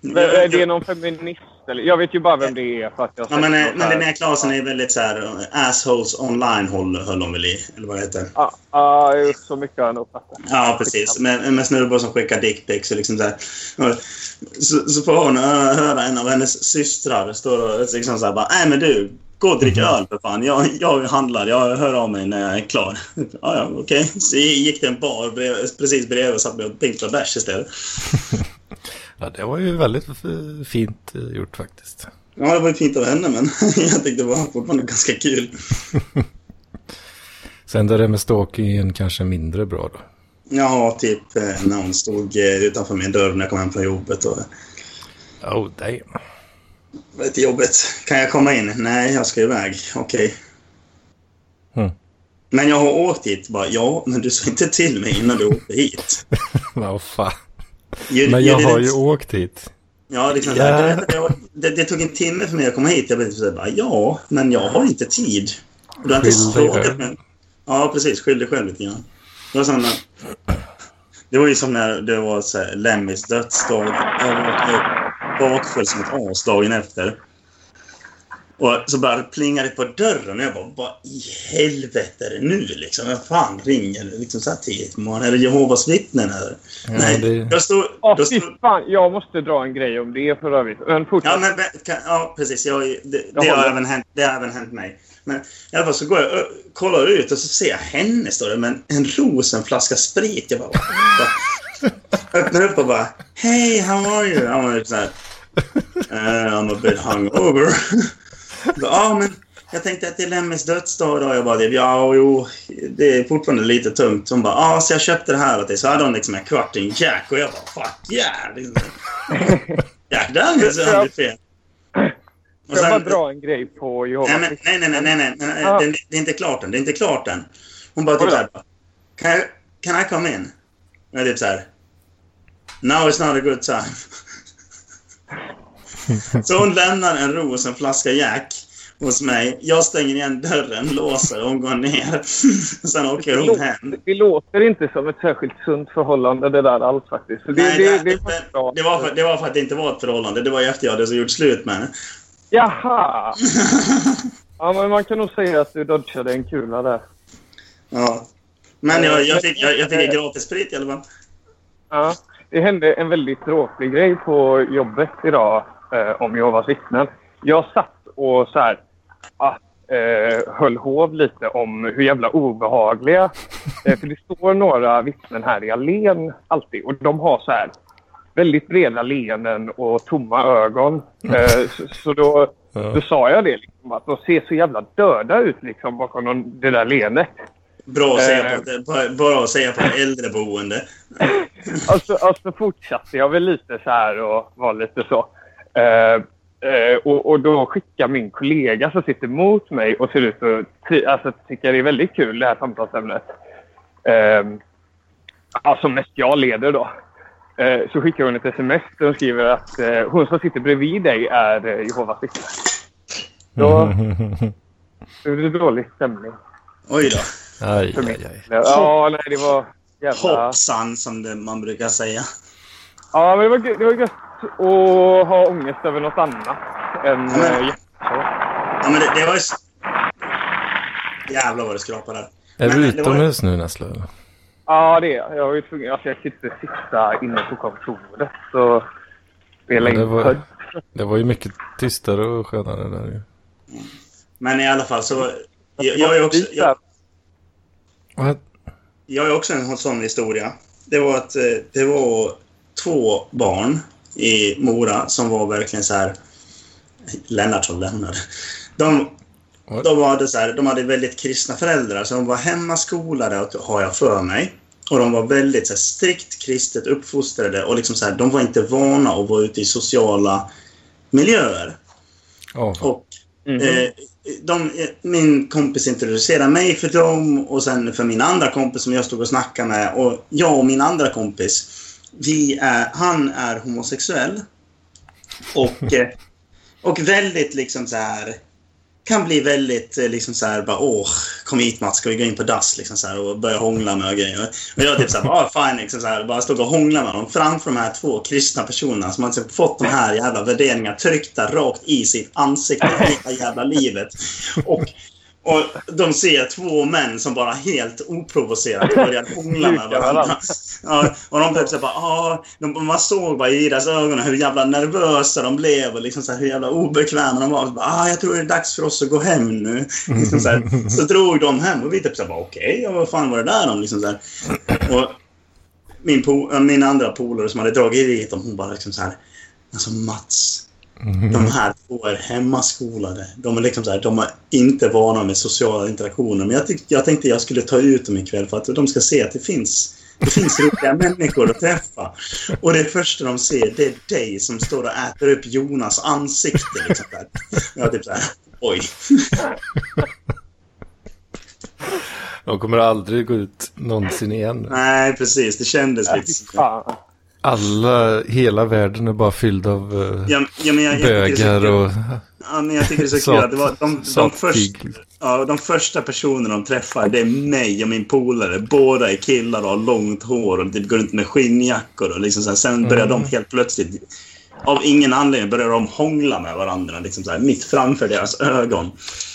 D: Men är det någon feminist? Eller? Jag vet ju bara vem det är för att jag
A: Ja, men, eh, men. Linnea Claesson är väldigt så här uh, assholes online håll, höll hon väl i. Eller vad det heter.
D: Ja, just så mycket har jag nog fattat.
A: Ja, precis. Med, med snubbar som skickar dickpics och liksom så här. Så, så får hon hö- höra en av hennes systrar stå och liksom så här bara, nej men du, gå och drick öl för fan. Jag, jag handlar, jag hör av mig när jag är klar. Ja, ja, okej. Så gick det en bar brev, precis bredvid och satt med och pinklade bärs istället.
B: Ja, det var ju väldigt fint eh, gjort faktiskt.
A: Ja, det var ju fint av henne men jag tyckte det var fortfarande ganska kul.
B: Sen det där med stalkingen kanske mindre bra då.
A: Ja, typ eh, när hon stod eh, utanför min dörr när jag kom hem från jobbet. Och,
B: Oh damn.
A: Det var lite jobbigt. Kan jag komma in? Nej, jag ska iväg. Okej.
B: Mm.
A: Men jag har åkt hit. Bara, ja, men du sa inte till mig innan du åkte hit.
B: Vad fan. Men jag har ju åkt hit.
A: Ja, liksom,
B: Ja.
A: Det, det, det, det tog en timme för mig att komma hit. Jag blev bara, ja, men jag har inte tid. Du har inte frågat mig. Ja, precis. Skyll dig själv lite grann. Det var, när, det var ju som när det var så här, Lemmys dödsdag. Bakfull som ett as dagen efter. Och så bara plingade det på dörren och jag bara, vad i helvete är det nu liksom? Vem fan ringer liksom så här tidigt på morgonen? Är det Jehovas vittnen eller?
B: Ja,
A: Nej,
B: det-
A: jag stod...
D: Åh,
A: jag stod
D: fan. Jag måste dra en grej om det för övrigt. Men fortsätt.
A: Ja, men, kan, ja precis. Jag, det, det,
D: Jag
A: har även hänt, det har även hänt mig. Men i alla fall så går jag och kollar ut och så ser jag henne stå där med en, en ros, en flaska sprit. Jag bara... öppnar upp och bara Hey, how are you? Han var typ såhär... Uh, I'm a bit hungover. Ja, men jag tänkte att det är Lemmys dödsdag idag. Jag bara, ja, jo, det är fortfarande lite tungt. Hon bara, ja, så jag köpte det här åt dig. Så hade hon liksom en kvart i en Jack och jag bara, fuck yeah! Liksom. Jack Daniels är aldrig fel.
D: Får jag bara dra en grej på
A: Nej,
D: Jehovas
A: men,
D: vittnen?
A: nej, nej, nej, nej, nej, nej,
D: Ah.
A: det, det är inte klart än. Det är inte klart än. Hon bara typ såhär, can, I- can I come in? Och jag typ såhär, now is not a good time. Så hon lämnar en ros, en flaska Jack hos mig. Jag stänger igen dörren, låser och hon går ner. Sen åker hon hem.
D: Det låter inte som ett särskilt sunt förhållande det där alls faktiskt. Så det,
A: Nej,
D: det,
A: det,
D: det,
A: det,
D: var
A: det, var för, det var för att det inte var ett förhållande. Det var ju efter jag hade så gjort slut med henne.
D: Jaha! Ja, men man kan nog säga att du dodgade en kula där.
A: Ja. Men jag, jag, fick, jag, jag fick gratis sprit i alla fall.
D: Ja, det hände en väldigt tråkig grej på jobbet idag eh, om Jehovas vittnen. Jag satt och så här, ah, eh, höll hov lite om hur jävla obehagliga... Eh, för det står några vittnen här i allén alltid och de har så här väldigt breda leenden och tomma ögon. Eh, så, så då, då sa jag det, liksom, att de ser så jävla döda ut liksom, bakom de, det där leendet.
A: Bra att säga
D: Eh.
A: på, ett- bara- att säga på ett äldreboende.
D: alltså, alltså fortsatte jag väl lite så här och var lite så. Eh, eh, och, och då skickar min kollega som sitter mot mig och ser ut att alltså, tycker det är väldigt kul det här samtalsämnet. Eh, alltså mest jag leder då. Eh, så skickar hon ett sms där hon skriver att eh, hon som sitter bredvid dig är eh, Jehovas vittne. Då då det dålig stämning
A: Oj då.
B: Aj,
D: för mig.
B: aj, aj.
D: Ja, nej det var jävla...
A: Hoppsan, som det man brukar säga.
D: Ja, men det var, det var gött att ha ångest över något annat än
A: men-
D: äh, hjärtat.
A: Ja, men det, det var ju... Jävlar vad det skrapar där.
B: Är
A: Men
B: du
A: det var-
B: utomhus nu eller?
D: Ja, det är jag. Jag var ju tvungen... Alltså, jag kan inte sitta inne på kontoret och spela
B: det
D: in
B: var-. Det var ju mycket tystare och skönare där ju.
A: Men i alla fall så... Jag, jag, är också, jag, jag är också en sån historia. Det var att eh, det var två barn i Mora som var verkligen så här... Lennart som lämnade. De, de, hade så här, de hade väldigt kristna föräldrar, så de var hemmaskolade, har jag för mig. Och de var väldigt så här, strikt kristet uppfostrade och liksom så här, de var inte vana att vara ute i sociala miljöer.
B: Ja, fan.
A: Och
D: Mhm.
A: eh, de, min kompis introducerade mig för dem och sen för min andra kompis som jag stod och snackade med. Och jag och min andra kompis, vi är, han är homosexuell. Och, eh, och väldigt liksom så här kan bli väldigt eh, liksom så här bara åh, kom hit Mats, ska vi gå in på dass liksom så här och börja hångla med och grejer. Och jag typ så här, ah, fine liksom så här, bara stod och hånglade med dem framför de här två kristna personerna som har liksom fått de här jävla värderingarna tryckta rakt i sitt ansikte hela jävla livet. Och, och de ser två män som bara helt oprovocerat börjar hångla med varandra. Ja, och de typ så bara, ah, de, man såg bara i deras ögon hur jävla nervösa de blev och liksom så här, hur jävla obekväma de var. Bara, ah, jag tror det är dags för oss att gå hem nu. Liksom så, här, så drog de hem och vi typ så bara, okej, ja, vad fan var det där om? Liksom så här. Och min, min andra polare som hade dragit dit dem, hon bara liksom så här, alltså Mats, de här två är hemmaskolade. De är liksom så här, de är inte vana med sociala interaktioner. Men jag, jag tänkte jag skulle ta ut dem ikväll för att de ska se att det finns, det finns roliga människor att träffa. Och det första de ser, det är dig som står och äter upp Jonas ansikte. Liksom där. Jag typ så här, oj.
B: De kommer aldrig gå ut någonsin igen.
A: Nej, precis. Det kändes lite så.
B: Alla, hela världen är bara fylld av uh,
A: Ja, ja, men jag,
B: bögar och
A: Ja, men jag tycker det är så kul att det var de, de, först, ja, de första personerna de träffar, det är mig och min polare. Båda är killar och har långt hår och typ går runt med skinnjackor. Och liksom så här. Sen börjar de helt plötsligt, av ingen anledning, börjar de hångla med varandra. Liksom så här, mitt framför deras ögon.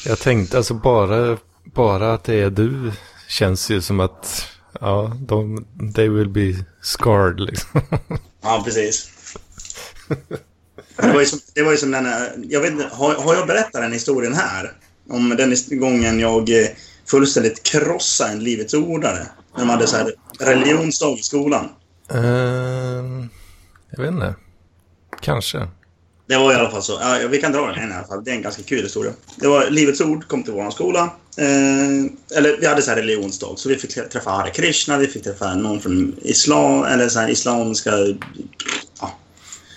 B: Jag tänkte alltså bara, bara att det är du känns ju som att ja, de, they will be scarred liksom.
A: Ja, precis. Det var ju som, det var ju som den här, jag vet inte, har, har jag berättat den historien här? Om den gången jag eh, fullständigt krossade en Livets Ordare. När de hade så här religionsdag i skolan.
B: Ehm, jag vet inte. Kanske.
A: Det var i alla fall så. Ja, vi kan dra den i alla fall. Det är en ganska kul historia. Det var Livets Ord kom till vår skola. Eh, eller vi hade så här religionsdag. Så vi fick träffa Hare Krishna, vi fick träffa någon från islam, eller så här islamiska... Ja,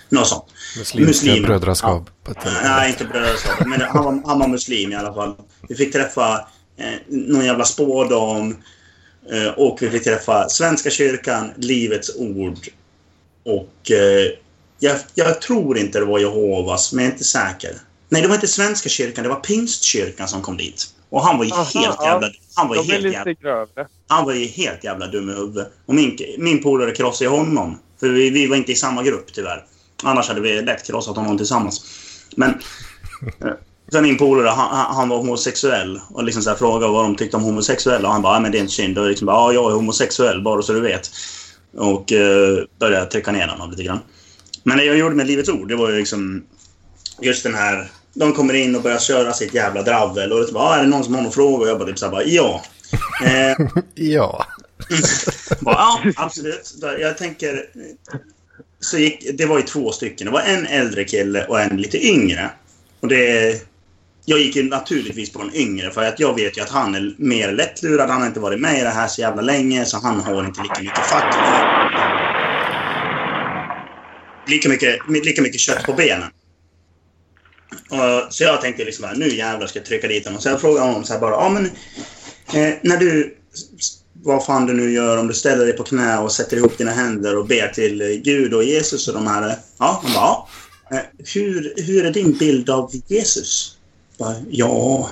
A: något sånt.
B: Muslimska
A: Muslimer.
B: brödraskap. ett-
A: Nej, inte brödraskap. Men han var, han var muslim i alla fall. Vi fick träffa eh, någon jävla spådam. Eh, och vi fick träffa Svenska kyrkan, Livets Ord. Och eh, jag, jag tror inte det var Jehovas, men jag är inte säker. Nej, det var inte Svenska kyrkan, det var Pingstkyrkan som kom dit. Och han var ju
D: Aha,
A: helt jävla... Han var ju helt jävla...
D: grövre.
A: Han var ju helt jävla dum i huvudet. Och min, min polare krossade honom. För vi, vi var inte i samma grupp tyvärr. Annars hade vi lätt krossat honom tillsammans. Men... eh, Sen min polare, han, han- var homosexuell. Och liksom så här frågade vad de tyckte om homosexuella. Och han bara, "Ja, men det är inte synd. Och liksom bara, ja, jag är homosexuell, bara så du vet. Och eh, började trycka ner honom lite grann. Men det jag gjorde med Livets Ord, det var ju liksom... Just den här... De kommer in och börjar köra sitt jävla dravel. Och det bara, "Ja, är det någon som har någon fråga? Och jag bara typ så här, bara, ja. Eh,
B: Ja.
A: bara, ja, absolut. Jag tänker... Så gick, det var ju två stycken. Det var en äldre kille och en lite yngre. Och det... Jag gick ju naturligtvis på den yngre för att jag vet ju att han är mer lättlurad. Han har inte varit med i det här så jävla länge så han har inte lika mycket fack. Lika mycket, lika mycket kött på benen. Och, så jag tänkte liksom här, nu jävlar ska jag trycka dit honom. Så jag frågade honom så här bara, ja men... Eh, när du vad fan du nu gör, om du ställer dig på knä och sätter ihop dina händer och ber till Gud och Jesus och de här. Eh, ja, han bara, ja. Eh, hur, hur är din bild av Jesus? Bara, ja...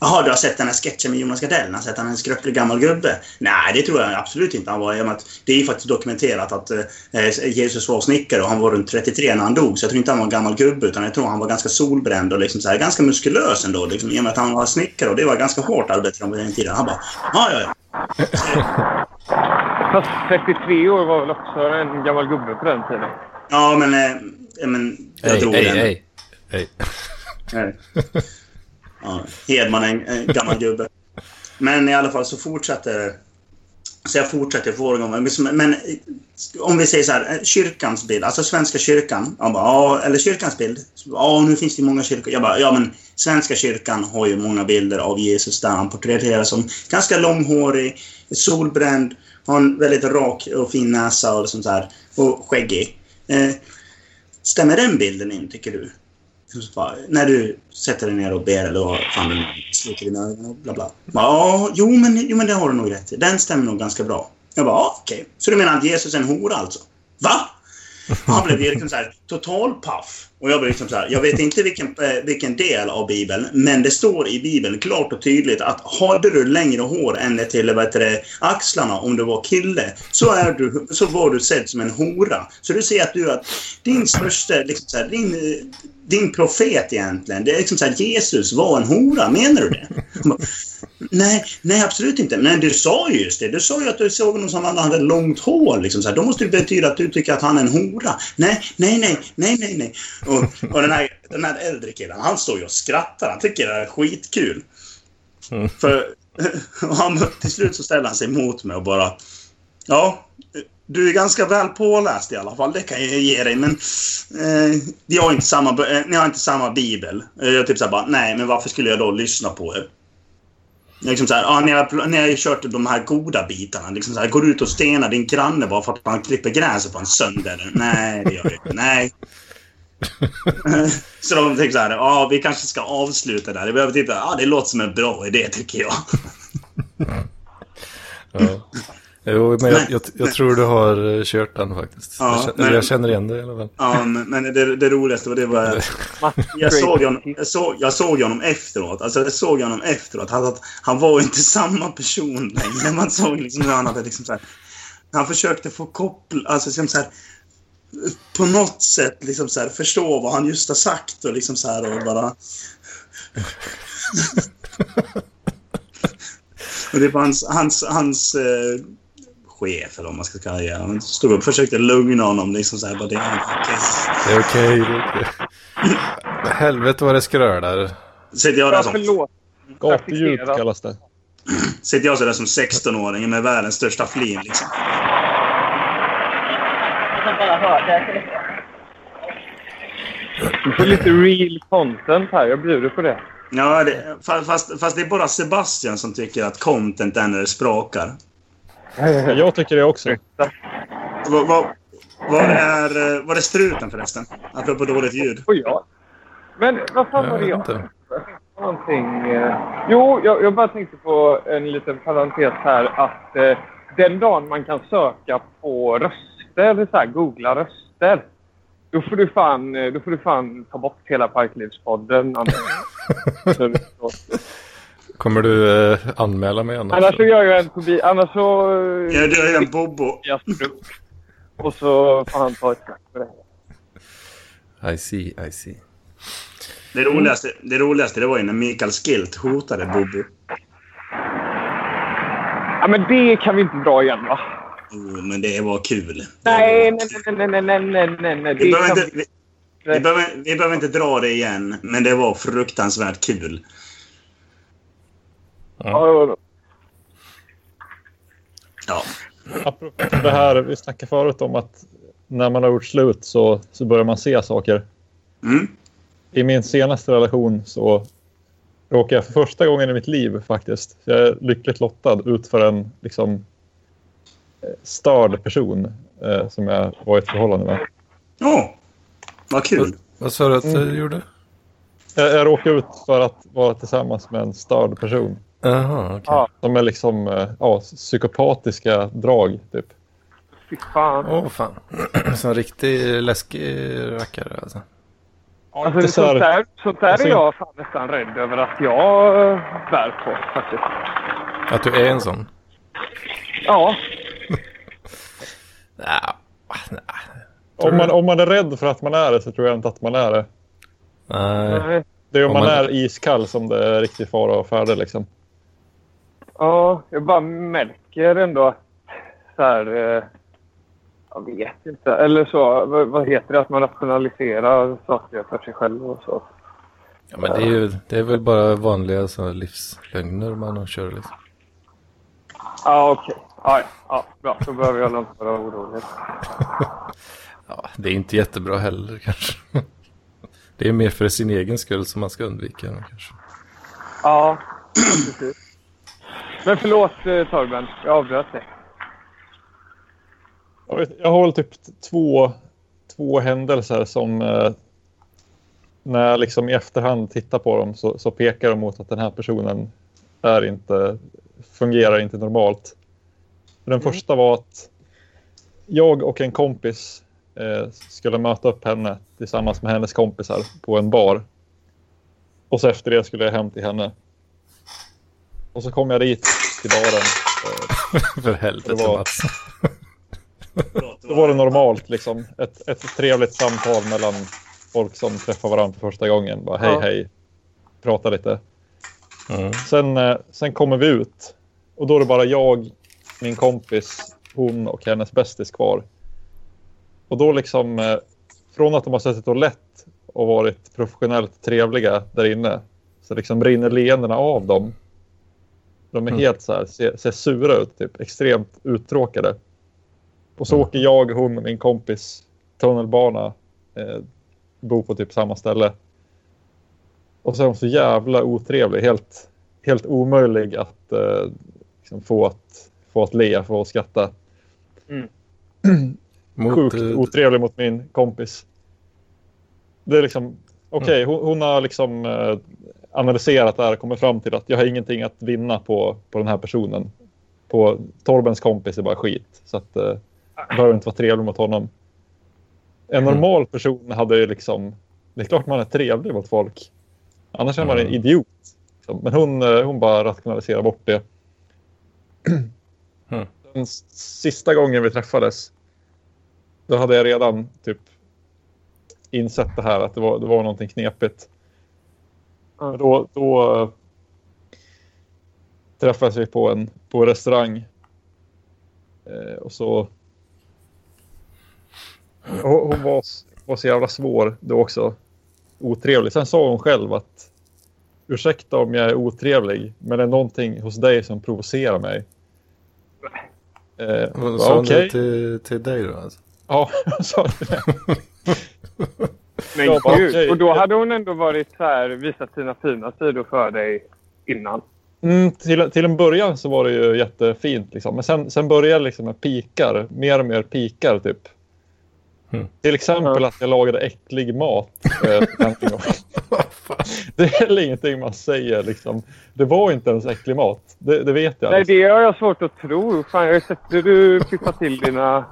A: Jaha, du har sett den här sketchen med Jonas Gardell? Har sett han en skröplig gammal gubbe? Nej, det tror jag absolut inte han var. I att Det är ju faktiskt dokumenterat att eh, Jesus var snickare och han var runt 33 när han dog. Så jag tror inte han var en gammal gubbe utan jag tror han var ganska solbränd och liksom så här, ganska muskulös ändå. Liksom, I och med att han var snickare och det var ganska hårt arbete på den tiden. Han bara, ja, ja, ja.
D: Fast 33 år var väl också en gammal gubbe på den tiden.
A: Ja, men... Eh, men jag
B: Hej,
A: drog
B: hej,
A: den.
B: hej. Hej.
A: Ja, Hedman är en, en gammal gubbe. Men i alla fall så fortsätter... Så jag fortsätter få. Men, men om vi säger så här, eh, kyrkans bild, alltså Svenska kyrkan. Jag bara, ja, eller kyrkans bild. Ja, nu finns det många kyrkor. Jag bara, ja men Svenska kyrkan har ju många bilder av Jesus där han porträtteras som ganska långhårig, solbränd, har en väldigt rak och fin näsa och sånt där. Och skäggig. Eh, stämmer den bilden in, tycker du? Bara, När du sätter dig ner och ber eller vad fan du sluter dina ögon och bla bla. Ja, jo men, jo men det har du nog rätt i. Den stämmer nog ganska bra. Jag bara, ja, okej. Så du menar att Jesus är en hora alltså? Va? Han blev liksom så här total paff. Och jag blev liksom så här, jag vet inte vilken, eh, vilken del av Bibeln, men det står i Bibeln klart och tydligt att hade du längre hår än till vad heter det, axlarna om du var kille, så, är du, så var du sedd som en hora. Så du ser att du att din största, liksom så här, din, din profet egentligen, det är liksom så här, Jesus var en hora, menar du det? Jag Nej, nej absolut inte. Men du sa ju just det. Du sa ju att du såg någon som hade långt hår. Liksom, så här. Då måste det betyda att du tycker att han är en hora. Nej, nej, nej, nej, nej, nej. Och, och den, här, den här äldre killen, han står ju och skrattar. Han tycker det är skitkul. För och han, till slut så ställer han sig mot mig och bara... Ja, du är ganska väl påläst i alla fall, det kan jag ge dig. Men eh, vi har inte samma, eh, ni har inte samma bibel. Jag typ såhär bara, nej, men varför skulle jag då lyssna på er? Liksom så här, ja, har, ni har ju kört de här goda bitarna. Liksom så här, går ut och stenar din granne bara för att han klipper gräset på en söndag. eller? Nej, det gör vi inte. Nej. så de tänker så här, ja, vi kanske ska avsluta där. Det behöver titta, ja, det låter som en bra idé tycker jag.
B: Ja. Jo, men jag, jag, jag tror du har eh, kört den faktiskt.
A: Ja,
B: jag, känner,
A: men-
B: jag känner igen det i alla fall.
A: Ja, men, det, det roligaste var det var... Jag såg, honom, jag, såg, jag såg honom efteråt. Alltså jag såg honom efteråt. Han, han var ju inte samma person längre. Man såg liksom hur han hade liksom så här, Han försökte få koppla... Alltså liksom så här, På något sätt liksom så här, förstå vad han just har sagt och liksom så här och bara... och det var hans, hans, hans eh, chef eller vad man ska kalla det. Han stod upp och försökte lugna honom liksom så här. Bara, det är okej.
B: Det är okej. det är okej. Helvete vad det skrölar.
A: Sitter jag där som
D: förlåt.
C: Gatuljud kallas det.
A: Sitter jag sådär som 16-åring med världens största flin liksom.
F: Jag kan bara höra det.
D: Du får lite real content här. Jag bjuder på det.
A: Ja, det, fa- fast, fast det är bara Sebastian som tycker att content är när det sprakar.
C: Jag tycker det också.
A: Vad, vad, vad, är, eh, vad är struten förresten? Apropå dåligt ljud.
D: Och jag. Men vad fan var det
B: Jag inte.
D: någonting... Eh, jo, jag, jag bara tänkte på en liten parentes här att eh, den dagen man kan söka på röster, så här, googla röster, då får du fan, eh, då får du fan ta bort hela Parklivspodden.
B: Kommer du eh, anmäla mig annars?
D: annars så gör jag en Tobi, annars så... eh,
A: Ja, du är en Bobo.
D: jag. Och så får han ta ett snack för det.
B: I see, I see.
A: Det roligaste, det roligaste det var ju när Mikael Skilt hotade Bobo.
D: Ja, men det kan vi inte dra igen, va?
A: Oh, men det var kul.
D: Nej, nej, nej, nej, nej, nej, nej, nej.
A: Vi
D: Det
A: behöver, inte, vi, vi, behöver, vi behöver inte dra det igen, men det var fruktansvärt kul.
D: Ja,
A: Ja.
C: Apropå det här vi snackade förut om att när man har gjort slut så, så börjar man se saker.
A: Mm.
C: I min senaste relation så råkade jag för första gången i mitt liv faktiskt, jag är lyckligt lottad, ut för en liksom eh, störd person eh, som jag var i ett förhållande med.
A: Åh, vad kul.
B: Vad sa du att du gjorde?
C: Jag, jag råkade ut för att vara tillsammans med en störd person.
B: Jaha, okej.
D: Ja.
C: De är liksom eh, ja, psykopatiska drag typ.
D: fy fan.
B: Åh fan. Så en riktig läskig rackare alltså.
D: Alltså,
C: så här-
D: sånt, där, sånt där
C: alltså-
D: är jag fan nästan rädd över att jag eh, bär på faktiskt.
B: Att du är en sån?
D: Ja,
B: Ja, nej.
C: Om man, om man är rädd för att man är det så tror jag inte att man är det.
B: Nej.
C: Det är om,
B: Om
C: man,
B: man-
C: är iskall som det är riktig fara och färde liksom.
D: Ja, jag bara märker ändå att så här... Eh, jag vet inte. Eller så, vad, heter det? Att man rationaliserar saker för sig själv och så.
B: Ja, men det är ju det är väl bara vanliga så livslögner man kör liksom.
D: Ja, okej. Ja, ja, ja, bra. Då behöver jag inte vara orolig.
B: Ja, det är inte jättebra heller kanske. Det är mer för sin egen skull som man ska undvika kanske.
D: Ja, precis. Men förlåt eh, Torben, jag avbröt dig.
C: Jag, vet, jag har väl typ två, två händelser som eh, när jag liksom i efterhand tittar på dem så, så pekar de mot att den här personen är inte, fungerar inte normalt. Den första var att jag och en kompis eh, skulle möta upp henne tillsammans med hennes kompisar på en bar. Och så efter det skulle jag hem till henne. Och så kom jag dit till baren.
B: För helvete
C: Det var-
B: Mats.
C: Då var det normalt liksom. Ett, ett trevligt samtal mellan folk som träffar varandra för första gången. Bara hej
D: Ja.
C: hej. Prata lite.
B: Mm.
C: Sen, eh, sen kommer vi ut. Och då är det bara jag, min kompis, hon och hennes bästis kvar. Och då liksom, eh, från att de har suttit och lett och varit professionellt trevliga där inne, så liksom rinner leendena av dem. De är
B: Mm.
C: helt så här, ser, ser sura ut, typ extremt uttråkade. Och så
B: Mm.
C: åker jag, hon och min kompis tunnelbana, eh, bor på typ samma ställe. Och så är de så jävla otrevlig, helt, helt omöjlig att eh, liksom få, att få att le, få att skratta.
B: Mot,
C: Sjukt
B: eh,
C: otrevlig mot min kompis. Det är liksom, okej, hon, hon har liksom eh, analyserat det här och kommit fram till att jag har ingenting att vinna på, på den här personen. På Torbens kompis är bara skit. Så att eh, jag behöver inte vara trevlig mot honom. En
B: Mm.
C: normal person hade ju liksom, det är klart man är trevlig mot folk. Annars är man en
B: Mm.
C: idiot. Men hon, eh, hon bara rationaliserar bort det.
B: Mm.
C: Den sista gången vi träffades då hade jag redan typ insett det här att det var, det var någonting knepigt. Men Då, då eh, träffades vi på en, på en restaurang. Eh, och så... Hon, hon var, var så jävla svår då också. Otrevlig. Sen sa hon själv att ursäkta om jag är otrevlig, men det är någonting hos dig som provocerar mig. Eh,
B: sa hon
C: okej.
B: det till, till dig då? Alltså?
C: Ja, jag sa det.
D: Men gud. Och då hade hon ändå varit så här, visat sina fina sidor för dig innan.
C: Mm, till, till en början så var det ju jättefint. Liksom. Men sen, sen började det liksom med pikar. Mer och mer pikar typ.
B: Mm.
C: Till exempel att jag lagade äcklig mat. Eh, det är väl ingenting man säger. Liksom. Det var inte ens äcklig mat. Det, det vet jag.
D: Nej, det har jag svårt att tro. Fan, jag har sett hur du piffar till dina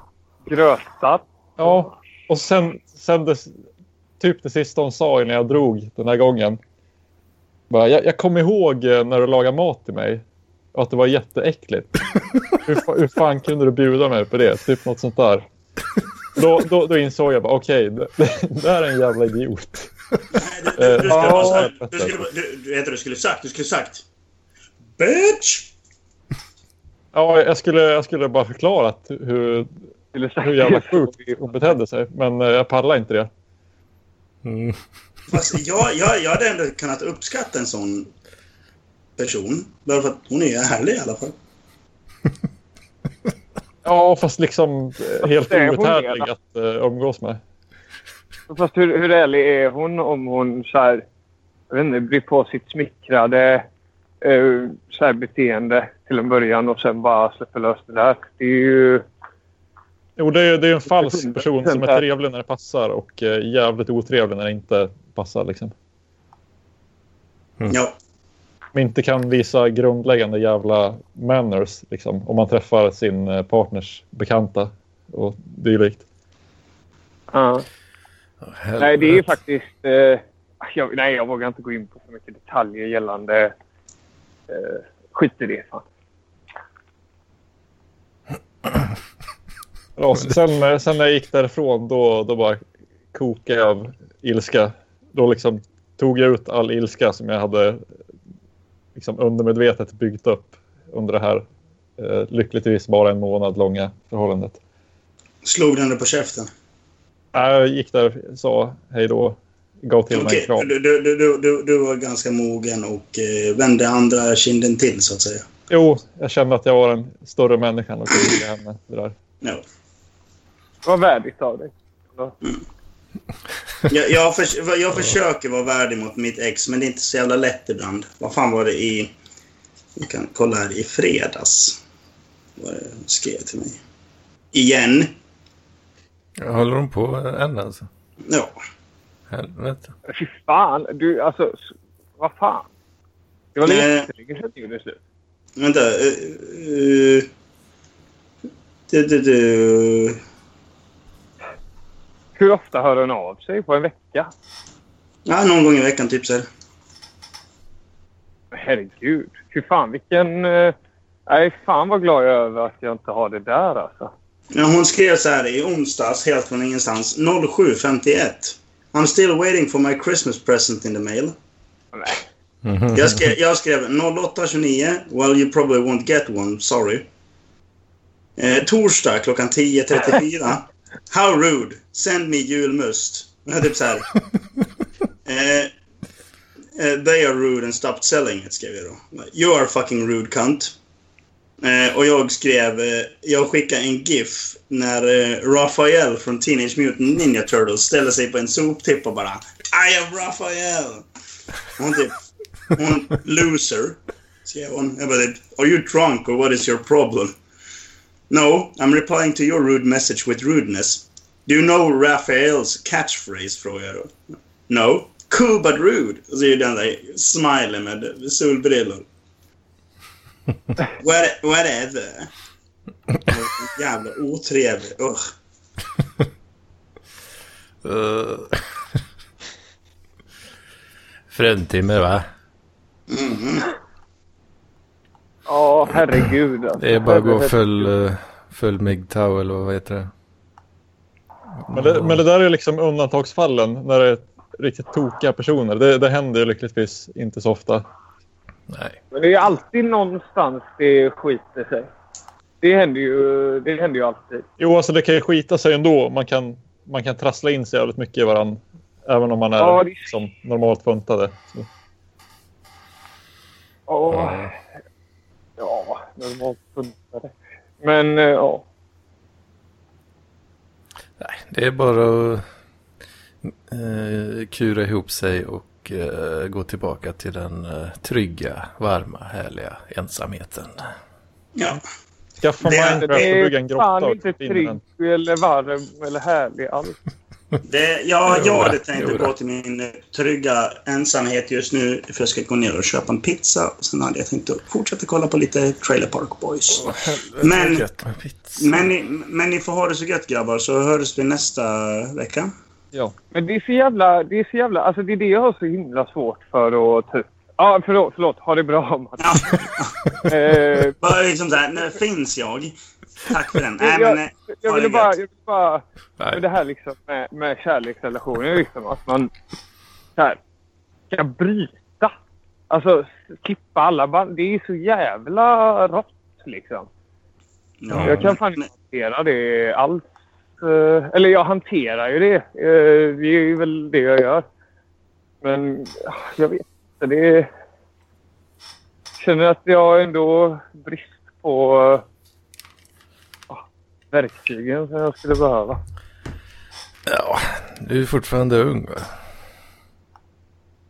D: grötar.
C: Ja, och sen, sen det, typ det sista hon sa innan jag drog den här gången. Bara, jag, jag kom ihåg eh, när du lagade mat till mig och att det var jätteäckligt. hur, fa- hur fan kunde du bjuda mig på det? Typ något sånt där. Då, då, då insåg jag bara, okej, det, det där är en jävla idiot.
A: Nej, du, du, du, skulle här,
C: ja,
A: du, skulle, du, skulle sagt? Du skulle sagt Bitch!
C: Ja, jag skulle, jag skulle bara förklarat hur, hur jävla sjukt hon betedde sig, men eh, jag pallar inte det.
B: Mm.
A: Fast jag, jag, jag hade ändå kunnat uppskatta en sån person. Bara för att hon är ärlig i alla fall.
C: Ja, fast liksom eh, helt outhärdlig att uh, umgås med.
D: Fast hur, hur ärlig är hon om hon så här, jag vet inte, blir på sitt smickrade eh, så här beteende till en början och sen bara släpper lös det där. Det är ju...
C: Jo, det är, det är en falsk person som är trevlig när det passar och eh, jävligt otrevlig när det inte passar. Liksom.
A: Ja.
C: Men inte kan visa grundläggande jävla manners liksom, om man träffar sin eh, partners bekanta och dylikt.
D: Ja. Nej, det är ju faktiskt... Eh, jag, nej, jag vågar inte gå in på så mycket detaljer gällande... Eh, skit i det. Fan.
C: Ja, sen, sen när jag gick därifrån då, då bara kokade jag av ilska. Då liksom tog jag ut all ilska som jag hade liksom undermedvetet byggt upp under det här eh, lyckligtvis bara en månad långa förhållandet.
A: Slog den dig på käften?
C: Jag gick där, sa hej då, gav till mig
A: Okej,
C: en kram.
A: du, du, du, du, var ganska mogen och eh, vände andra kinden till, så att säga.
C: Jo, jag kände att jag var en större människa och ge henne det där.
D: Var värdigt av dig.
A: Jag, jag, för, jag försöker vara värdig mot mitt ex, men det är inte så jävla lätt ibland. Vad fan var det i... Vi kan kolla här. I fredags. Vad det hon skrev till mig. Igen.
B: Håller de på än alltså?
A: Ja.
B: Helvete.
D: Fy fan. Du, alltså... Vad fan? Det var
A: Nej.
D: jättelänge sedan det gjorde slut.
A: Vänta. Uh, uh, du, du, du.
D: Hur ofta hör hon av sig? På en vecka?
A: Ja, någon gång i veckan, typ så här.
D: Herregud. Fy fan vilken... eh, Nej, fan vad glad jag är över att jag inte har det där alltså.
A: Ja, hon skrev så här i onsdags, helt från ingenstans. 07.51. I'm still waiting for my Christmas present in the mail.
D: Nej.
B: Mhm.
A: Jag skrev, jag skrev 08.29. Well, you probably won't get one. Sorry. Eh, torsdag klockan 10.34. How rude. Send me julmust. Typ så här. Eh, eh, they are rude and stopped selling it, skrev jag då. You are fucking rude cunt. Eh, och jag skrev... Eh, jag skickade en GIF när eh, Raphael från Teenage Mutant Ninja Turtles ställer sig på en soptipp och bara I am Raphael! Hon typ... Hon, loser, skrev hon. Jag bara typ, Are you drunk or what is your problem? No, I'm replying to your rude message with rudeness. Do you know Raphaels catchphrase? frågar jag då. No. Cool but rude. Och så är det den där smilen med solbrillor. What, whatever. Jävla otrevlig. Ugh.
B: Uh. Fruntimmer va?
A: Mm.
D: Ja, herregud. Alltså.
B: Det är bara att gå full, uh, full MIG-TOW eller vad heter det?
C: Men det, men det där är liksom undantagsfallen när det är riktigt tokiga personer. Det, det händer ju lyckligtvis inte så ofta.
B: Nej.
D: Men det är ju alltid någonstans det skiter sig. Det händer ju, det händer ju alltid.
C: Jo, alltså det kan ju skita sig ändå. Man kan, man kan trassla in sig jävligt mycket i varandra. Även om man är
D: Ja, det-
C: som normalt funtade. Så.
D: Åh, ja, normalt funkar Men eh, ja.
B: Nej, det är bara att eh, kura ihop sig och eh, gå tillbaka till den eh, trygga, varma, härliga ensamheten.
A: Ja.
C: Skaffa
A: Det är-
C: Minecraft och
D: Det
C: en
D: är
C: grotta
D: fan inte trygg eller varm eller härlig alls.
A: Det, ja, jag hade
B: det-
A: tänkt att gå till min trygga ensamhet just nu för jag ska gå ner och köpa en pizza. Sen hade jag tänkt att fortsätta kolla på lite Trailer Park Boys. Men-.
B: Men
A: ni, men ni får ha det så gött grabbar så hörs vi nästa vecka.
C: Ja.
D: Men det är så jävla... Det är så jävla... Alltså det är det jag har så himla svårt för att ta upp. Ja, förlåt. Förlåt. Ha det bra, Mats.
A: Ja,
D: Eh,
A: bara liksom så här, nu finns jag. Tack för den. Nej,
D: jag,
A: men, eh,
D: jag ville
A: det
D: bara... Jag ville bara
B: Nej.
D: med det här liksom med, med kärleksrelationer liksom. Att man så här, ska bryta. Alltså klippa alla band. Det är så jävla rått liksom.
A: Ja,
D: Jag kan fan inte hantera det alls. Eh, Eller jag hanterar ju det. Eh, Det är ju väl det jag gör. Men ah, jag vet inte. Det känner att jag har ändå brist på ah, verktygen som jag skulle behöva.
B: Ja, du är fortfarande ung va?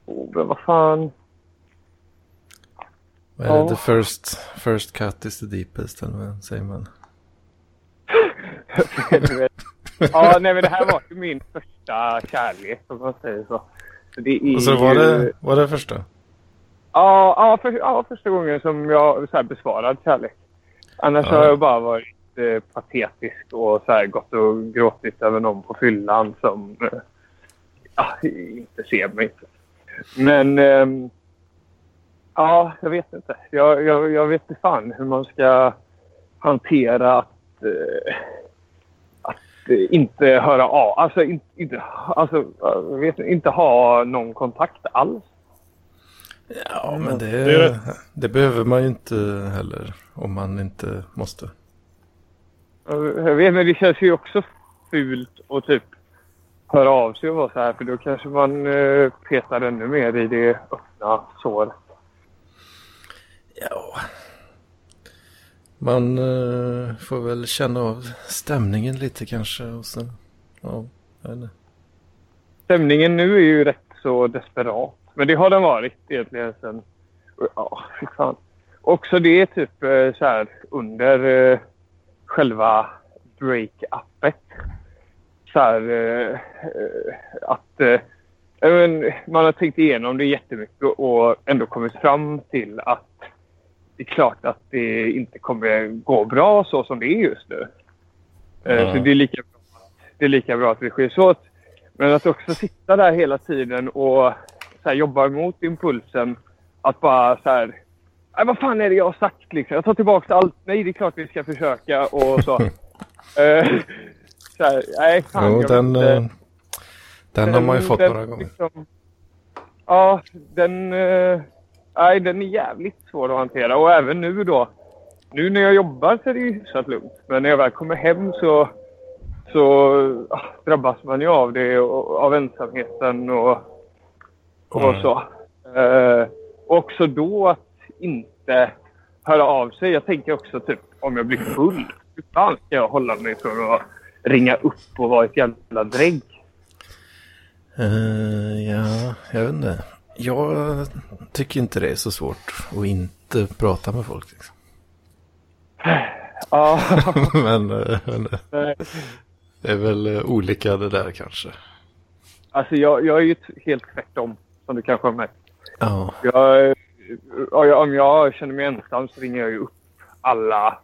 D: Oh, men vad fan.
B: Vad är det? The first, first cut is the deepest, eller vad säger man?
D: Ja, nej men det här var ju min första kärlek om man säger så. Det är
B: Och så var
D: ju...
B: det, var det första?
D: Ja, ja, för, ja, första gången som jag så här, besvarad kärlek. Annars
B: Ja.
D: har jag bara varit eh, patetisk och så här, gått och gråtit över någon på fyllan som eh, ja, inte ser mig. Men ehm, ja, jag vet inte. Jag, jag, jag vet inte fan hur man ska hantera att, eh, att eh, inte höra av. Alltså, inte, inte, alltså vet, inte, ha någon kontakt alls.
B: Ja, men det,
C: Det
B: det behöver man ju inte heller om man inte måste.
D: Jag vet, men det känns ju också fult att typ höra av sig och vara så här. För då kanske man eh, petar ännu mer i det öppna såret.
B: Ja. Man eh, får väl känna av stämningen lite kanske och så. Ja.
D: Stämningen nu är ju rätt så desperat. Men det har den varit egentligen sen... Ja, fy fan. Också det är typ eh, så här under eh, själva break-upet. Så här eh, att eh, man har tänkt igenom det jättemycket och ändå kommit fram till att det är klart att det inte kommer gå bra så som det är just nu.
B: Ja.
D: Så det är, lika bra, det är lika bra att det sker så. Att, men att också sitta där hela tiden och så här, jobba emot impulsen att bara så här... Nej, vad fan är det jag har sagt liksom? Jag tar tillbaka allt. Nej, det är klart vi ska försöka och så. Eh, så här, nej, fan.
B: Jo, den,
D: inte.
B: eh, den har man ju
D: Den-
B: fått
D: den
B: några gånger.
D: liksom- ja, den... nej, den är jävligt svår att hantera. Och även nu då. Nu när jag jobbar så är det ju hyfsat lugnt. Men när jag väl kommer hem så, så ah, drabbas man ju av det. Och, av ensamheten och, och
B: Mm.
D: så. Eh, och också då att inte höra av sig. Jag tänker också typ om jag blir full. Hur fan ska jag hålla mig från att ringa upp och vara ett jävla drägg?
B: Eh, ja, jag vet inte. Jag tycker inte det är så svårt att inte prata med folk. Liksom.
D: Ja,
B: Men
D: nej.
B: det är väl olika det där kanske.
D: alltså jag, jag är ju helt tvärtom som du kanske har märkt.
B: Ja,
D: Jag, ja, jag- om jag känner mig ensam så ringer jag ju upp alla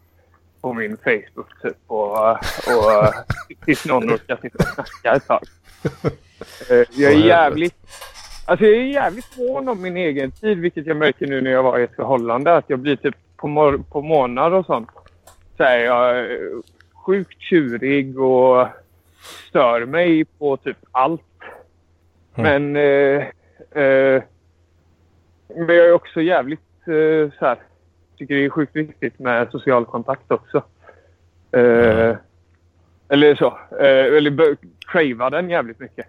D: på min Facebook typ och, och tills någon orkar sitta och snacka ett tag. Eh, Jag är jävligt Alltså jag är jävligt mån om min egen tid, vilket jag märker nu när jag var i ett förhållande. Att jag blir typ på, mor- på månader och sånt. Så är jag eh, sjukt tjurig och stör mig på typ allt. Men, eh, eh, men jag är också jävligt eh, så här. Tycker det är sjukt viktigt med social kontakt också. Eh, Eller så. Eh, eller crava den jävligt mycket.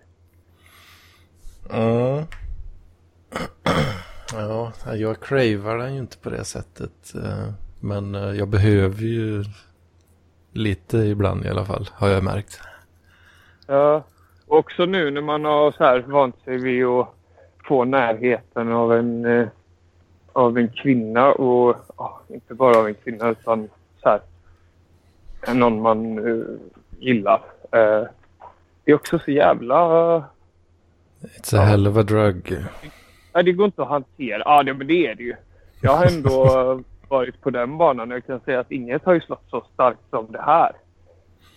B: Mm. Ja, jag cravar den ju inte på det sättet. Eh, men eh, jag behöver ju lite ibland i alla fall, har jag märkt.
D: Ja. Också nu när man har så här vant sig vid att få närheten av en, eh, av en kvinna och inte bara av en kvinna utan så här, någon man gillar. Det är också så jävla...
B: It's a hell of a drug.
D: Nej, det går inte att hantera. Ja, det, men det är det ju. Jag har ändå varit på den banan. Jag kan säga att inget har ju slått så starkt som det här.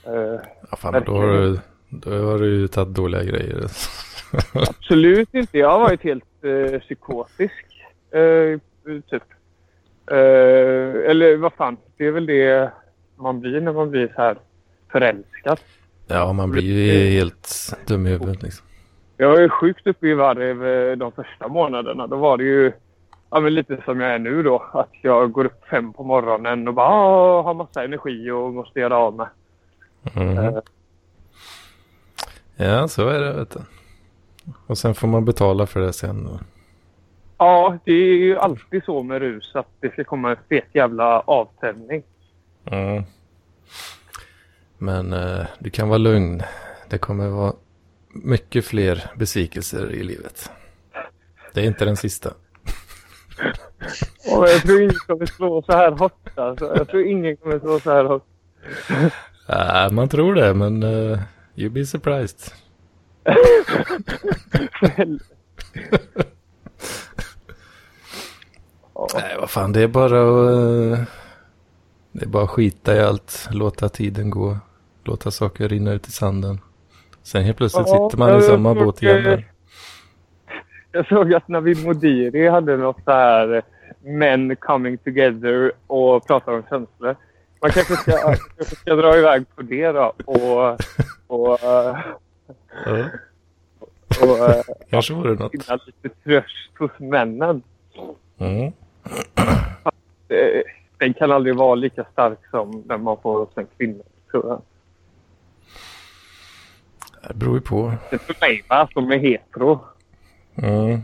D: Eh,
B: Ja, fan, då har du, då har du ju tagit dåliga grejer.
D: absolut inte. Jag har varit helt eh, psykotisk. Eh, typ. Eller vad fan. Det är väl det man blir när man blir så här förälskad.
B: Ja, man blir ju helt dum i huvudet liksom.
D: Jag var ju sjukt uppe i varv eh, de första månaderna. Då var det ju ja, men lite som jag är nu då. Att jag går upp fem på morgonen och bara ah, har massa energi och måste göra av med.
B: Mhm.
D: Eh,
B: Ja, så är det vet du. Och sen får man betala för det sen. då.
D: Ja, det är ju alltid så med rus att det ska komma en fet jävla avtändning.
B: Mm. Men eh, du kan vara lugn. Det kommer vara mycket fler besvikelser i livet. Det är inte den sista.
D: Och jag tror ingen kommer slå så här hårt. Alltså. Jag tror ingen kommer slå så här hårt.
B: Äh, man tror det, men uh, you be surprised. Nej, vad fan, det är bara att... eh, det är bara att skita i allt. Låta tiden gå. Låta saker rinna ut i sanden. Sen helt plötsligt
D: Ja,
B: sitter man i samma
D: tror
B: båt igen. där.
D: Jag såg att Navid Modiri hade något så här eh, Men coming together och pratar om känslor. Man kanske ska, kanske ska dra iväg på det då och, och, eh,
B: Ja,
D: och eh,
B: kanske vore något.
D: finna lite tröst hos männen.
B: Mm.
D: Den kan aldrig vara lika stark som när man får hos en kvinna. Tror jag.
B: Det beror ju på.
D: Det är för mig va, som är hetero.
B: Mm.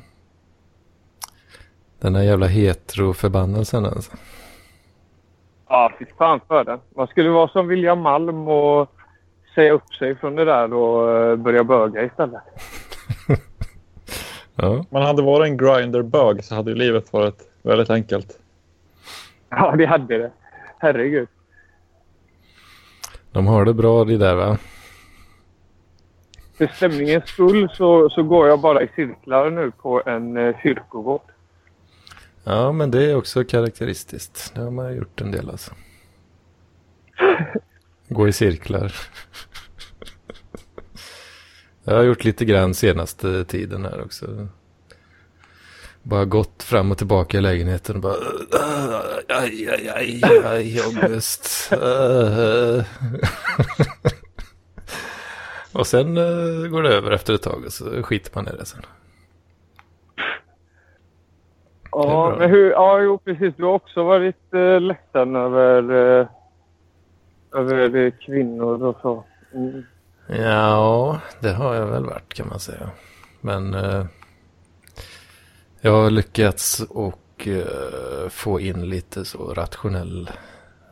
B: Den där jävla hetero-förbannelsen alltså.
D: Ja, fy fan för den. Man skulle vara som William Malm och säga upp sig från det där och eh, börja böga istället.
B: Ja,
C: Man hade varit en grinderbög så hade ju livet varit väldigt enkelt.
D: Ja, det hade det. Herregud.
B: de har det bra det där va?
D: För stämningens skull så, så går jag bara i cirklar nu på en eh, kyrkogård.
B: Ja, men det är också karaktäristiskt. Det har man gjort en del alltså. Gå i cirklar. Jag har gjort lite grann senaste tiden här också. Bara gått fram och tillbaka i lägenheten och bara... Aj, aj, aj, aj, ångest. Och sen eh, går det över efter ett tag och så skiter man i det sen.
D: Ja, men hur, ja, jo, precis. Du har också varit eh, ledsen över, eh, över eh, kvinnor och så. Mm.
B: Ja, det har jag väl varit kan man säga. Men eh, jag har lyckats och eh, få in lite så rationell,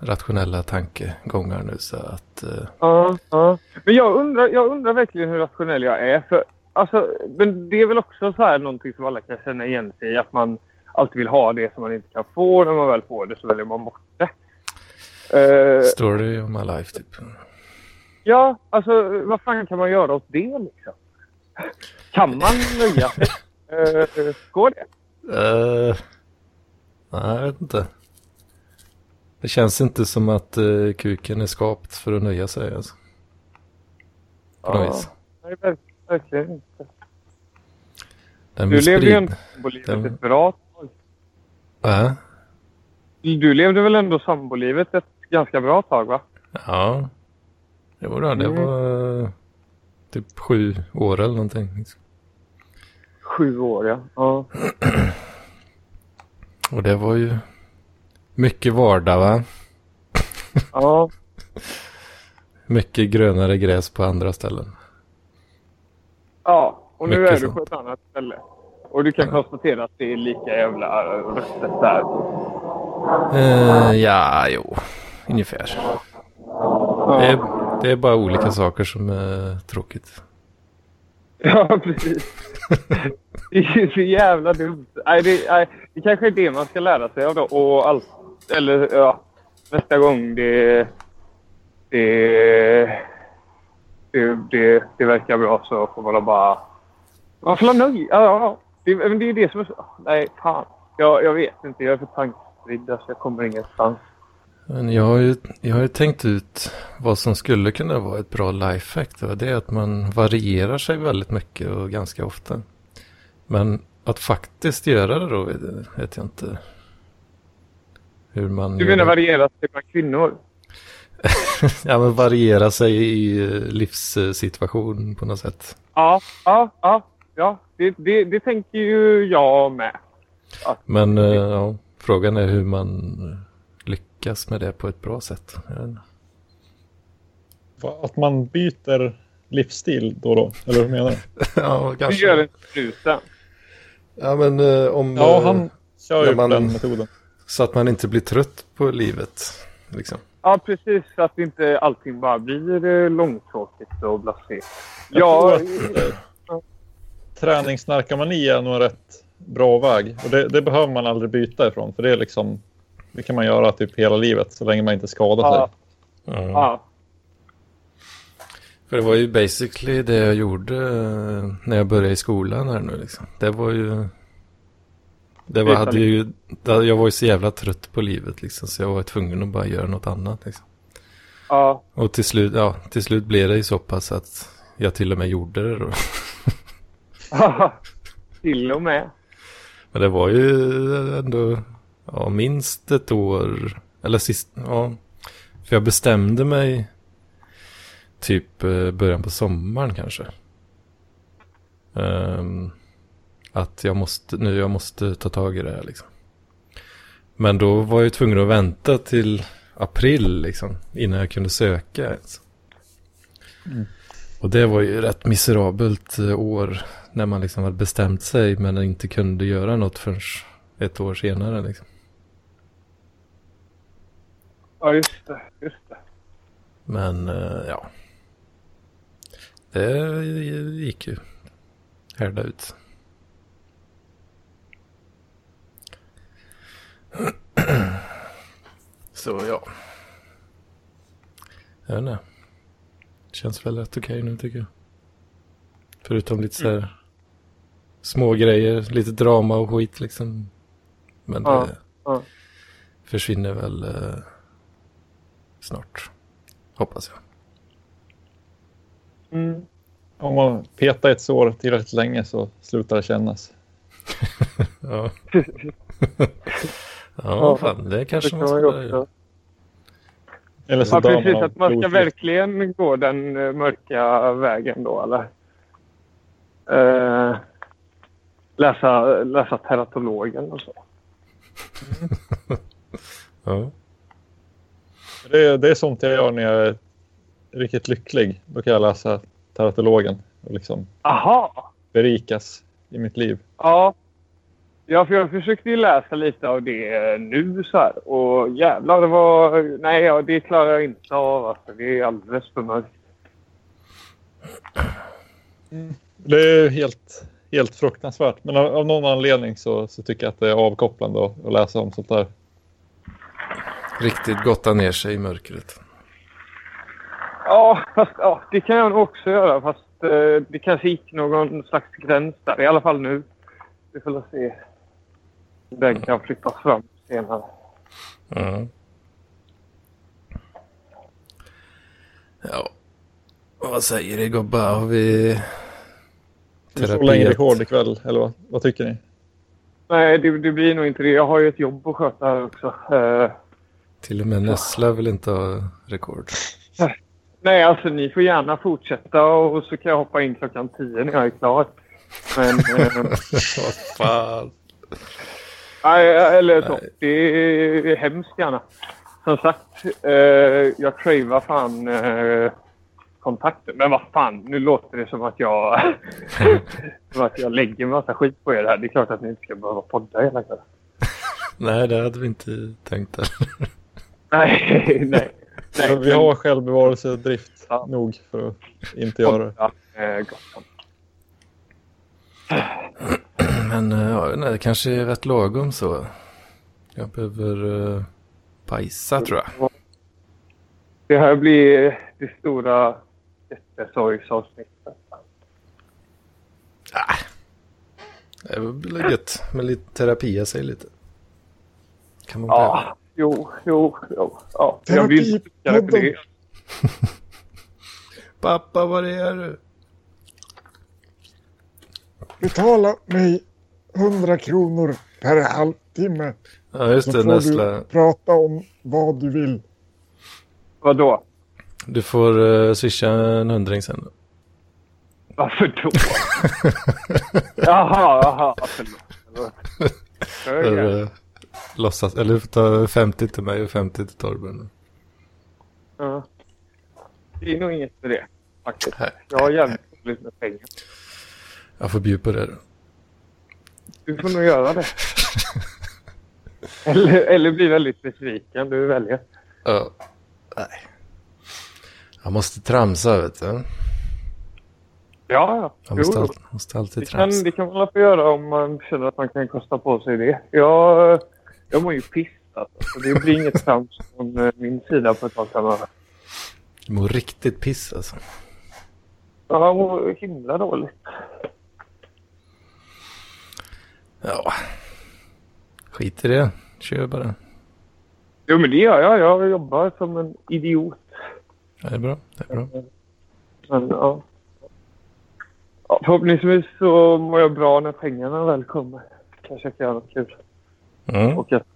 B: rationella tankegångar nu så att eh,
D: Ja, ja. Men jag undrar, jag undrar verkligen hur rationell jag är. För, alltså, men det är väl också så här någonting som alla kan känna igen sig i. Att man alltid vill ha det som man inte kan få. När man väl får det så väljer man bort det. Eh,
B: story of my life typ.
D: ja, alltså vad fan kan man göra åt det liksom? Kan man nöja sig? Uh, går det?
B: Eh, nej, jag vet inte. Det känns inte som att eh, kuken är skapt för att nöja sig alltså. På något vis.
D: Nej, ver- verkligen inte.
B: Den
D: Du levde ju ändå sambolivet
B: den-
D: ett bra tag.
B: Äh?
D: Du levde väl ändå sambolivet ett ganska bra tag va?
B: Ja. Jo då, det
D: Mm.
B: var eh, typ sju år eller någonting.
D: Sju år ja. ja.
B: Och det var ju mycket vardag va?
D: Ja,
B: Mycket grönare gräs på andra ställen.
D: ja. och nu
B: Mycket
D: är du på ett annat ställe. Och du kan konstatera att det är lika jävla röstet där.
B: Eh, ja, jo. Ungefär.
D: Ja.
B: Det är, det är bara olika saker som är tråkigt.
D: Ja, precis. Det är så jävla dumt. Nej, det, nej, det kanske är det man ska lära sig av då. Och allt, eller ja, nästa gång det, det, det, det, det verkar bra så får man bara... Man får vara nöjd. Ja, ja. Det, men det är det som är så... Nej, fan. Jag, jag vet inte. Jag är för tankspridd. Alltså, jag kommer ingenstans.
B: Men jag har, ju, jag har ju tänkt ut vad som skulle kunna vara ett bra lifehack. Det, det är att man varierar sig väldigt mycket och ganska ofta. Men att faktiskt göra det då vet jag inte. Hur man
D: Du menar variera sig bland kvinnor?
B: Ja men variera sig i eh, livssituation på något sätt.
D: Ja, ja, ja. ja. Det, det, det tänker ju jag med.
B: Men eh, ja, frågan är hur man lyckas med det på ett bra sätt.
C: Att man byter livsstil då och då, eller hur menar du?
B: ja,
D: Du
B: kanske.
D: gör en struten.
B: Ja men eh, om...
C: Ja, han kör ju
B: man-
C: den metoden.
B: Så att man inte blir trött på livet. Liksom.
D: Ja, precis. Så att inte allting bara blir eh, långtråkigt och blasé. Ja,
C: att, eh, träningsnarkomani är nog en rätt bra väg. Och det, det behöver man aldrig byta ifrån. För det är liksom, det kan man göra typ hela livet så länge man inte skadar
D: ja,
C: sig.
D: ja.
B: För det var ju basically det jag gjorde eh, när jag började i skolan här nu liksom. Det var ju... Det var, hade ju, jag var ju så jävla trött på livet liksom. Så jag var tvungen att bara göra något annat liksom.
D: ja.
B: Och till slut, ja, till slut blev det ju så pass att jag till och med gjorde det då.
D: Till och med.
B: Men det var ju ändå ja, minst ett år. Eller sist, ja. För jag bestämde mig typ eh, början på sommaren kanske. Ehm, att jag måste, nu jag måste ta tag i det här liksom. Men då var jag ju tvungen att vänta till april liksom. Innan jag kunde söka ens. Och det var ju rätt miserabelt eh, år när man liksom hade bestämt sig men inte kunde göra något förrän ett år senare liksom.
D: Ja, just det. Just det.
B: Men eh, ja. Det gick ju. Härda ut. Så ja. Jag vet inte. Känns väl rätt okej nu tycker jag. Förutom lite så här små grejer, lite drama och skit liksom. Men
D: Ja,
B: det
D: ja.
B: försvinner väl eh, snart. Hoppas jag.
D: Mm.
C: Om man petar ett sår tillräckligt länge så slutar det kännas.
B: Ja.
D: Ja.
B: fan, det
D: Det
B: kanske
D: kan
B: man ska göra.
C: Eller så
D: Ja, precis. Att man ska verkligen gå den eh, mörka vägen då, eller? Eh, läsa, läsa teratologen och så.
B: Ja.
C: Det är, det är sånt jag gör när jag är riktigt lycklig. Då kan jag läsa teratologen och liksom
D: Aha!
C: berikas i mitt liv.
D: Ja. Ja, för jag försökte ju läsa lite av det nu så här. Och jävlar, det var... Nej, ja, det klarar jag inte av. Alltså. Det är alldeles för mörkt.
C: Det är helt, helt fruktansvärt. Men av, av någon anledning så, så tycker jag att det är avkopplande att, att läsa om sånt där.
B: Riktigt gotta ner sig i mörkret.
D: Ja, fast ja, det kan jag nog också göra. Fast eh, det kanske gick någon slags gräns där. I alla fall nu. Vi får se. Den kan flyttas fram senare.
B: Ja. Ja. Vad säger ni gubbar? Har vi
C: Vi slår längre rekord ikväll, eller vad, vad tycker ni?
D: Nej, det, det blir nog inte det. Jag har ju ett jobb att sköta här också. Eh,
B: Till och med Nessla vill inte ha rekord.
D: nej, alltså ni får gärna fortsätta och så kan jag hoppa in klockan tio när jag är klar. Men... Eh,
B: Vad fan.
D: Nej, eller så.
B: Nej.
D: Det är hemskt gärna. Som sagt, eh, jag cravar fan eh, kontakter. Men vad fan, nu låter det som att jag som att jag lägger massa skit på er här. Det är klart att ni inte ska behöva podda hela kvällen.
B: Nej, det hade vi inte tänkt. Där.
D: Nej, nej. nej
C: vi har självbevarelsedrift
D: Ja.
C: nog för att inte göra det.
D: eh, gott.
B: Men eh, ja, nej, det kanske är rätt lagom så. Jag behöver uh, bajsa tror jag.
D: Det här blir det stora jättesorgsavsnittet.
B: Ah. Det blir gött med lite terapi, säger lite. Kan man behöva.
D: Ja, jo, jo, jo. Ja. Jag det.
B: Pappa, var är du?
F: Betala mig 100 kronor per halvtimme.
B: Ja, just
F: Så
B: det.
F: får
B: Näsla.
F: du prata om vad du vill.
D: Vadå?
B: Du får uh, swisha en hundring sen.
D: Varför då? jaha, jaha. Förlåt.
B: uh, låtsas, eller du får ta 50 till mig och 50 till Torben.
D: Ja. Det är nog inget för det, faktiskt.
B: Nej.
D: Jag har jävligt dåligt med pengar.
B: Jag får bjuda på det då.
D: Du får nog göra det. eller, eller bli väldigt besviken. Du väljer.
B: Ja. Nej. Jag måste tramsa, vet du.
D: Ja, ja.
B: Jag måste, all, måste alltid
D: det, kan,
B: tramsa.
D: det kan man få göra om man känner att man kan kosta på sig det. Jag, jag mår ju piss alltså. Det blir inget trams från eh, min sida på ett tag framöver.
B: Du mår riktigt piss alltså.
D: Ja, Jag mår himla dåligt.
B: Ja. Skit i det. Kör bara.
D: Jo, men det gör jag. Jag jobbar som en idiot.
B: Det är bra. Det är bra.
D: Men, ja. Ja, förhoppningsvis så mår jag bra när pengarna väl kommer. Kanske jag kan göra något kul.
B: Mm.
D: Åka till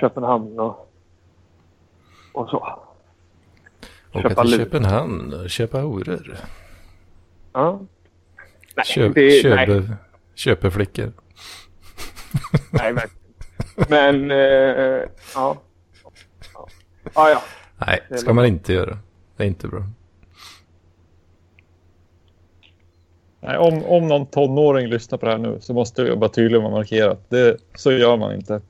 D: Köpenhamn och, och så.
B: Åka
D: köpa
B: till
D: lur.
B: Köpenhamn och köpa horor.
D: Ja. Nej,
B: Köp,
D: det, nej,
B: köpe, köpeflickor.
D: Nej, men, men eh, ja. Ja, ja. ja.
B: Nej, det ska man inte göra. Det är inte bra.
C: Nej, om, om någon tonåring lyssnar på det här nu så måste jag vara tydlig och markera. Det, så gör man inte.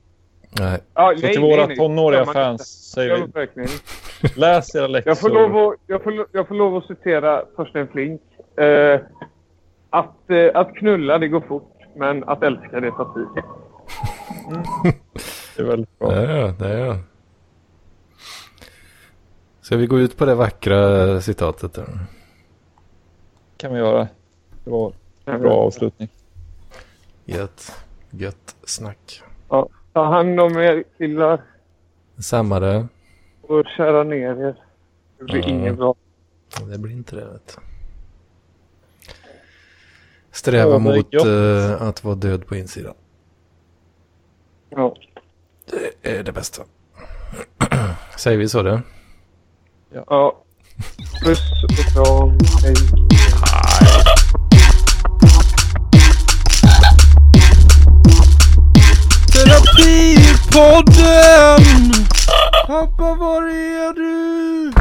B: Nej.
D: ja
C: Så till våra tonåriga fans säger
D: Jag,
C: vi,
D: verkligen.
C: läs era läxor.
D: jag, får lov att, jag, får, jag får lov att citera Torsten Flink. Eh, att, eh, att knulla det går fort, men att älska det tar tid.
C: Det är väldigt bra.
B: Det jag. Det är jag. Ska vi gå ut på det vackra citatet? Då?
C: kan vi göra. Det var en bra avslutning.
B: Gött. Gött snack.
D: Ja, ta hand om er killar
B: Samma det.
D: och kära ner er. Det blir
B: Ja.
D: inget bra.
B: Det blir inte det. Vet du. Sträva
C: är
B: mot eh, att vara död på insidan.
D: Ja.
B: Det är det bästa. Säger vi så det?
D: ja. Puss och kram. Hej.
B: Terapipodden! Pappa var är du?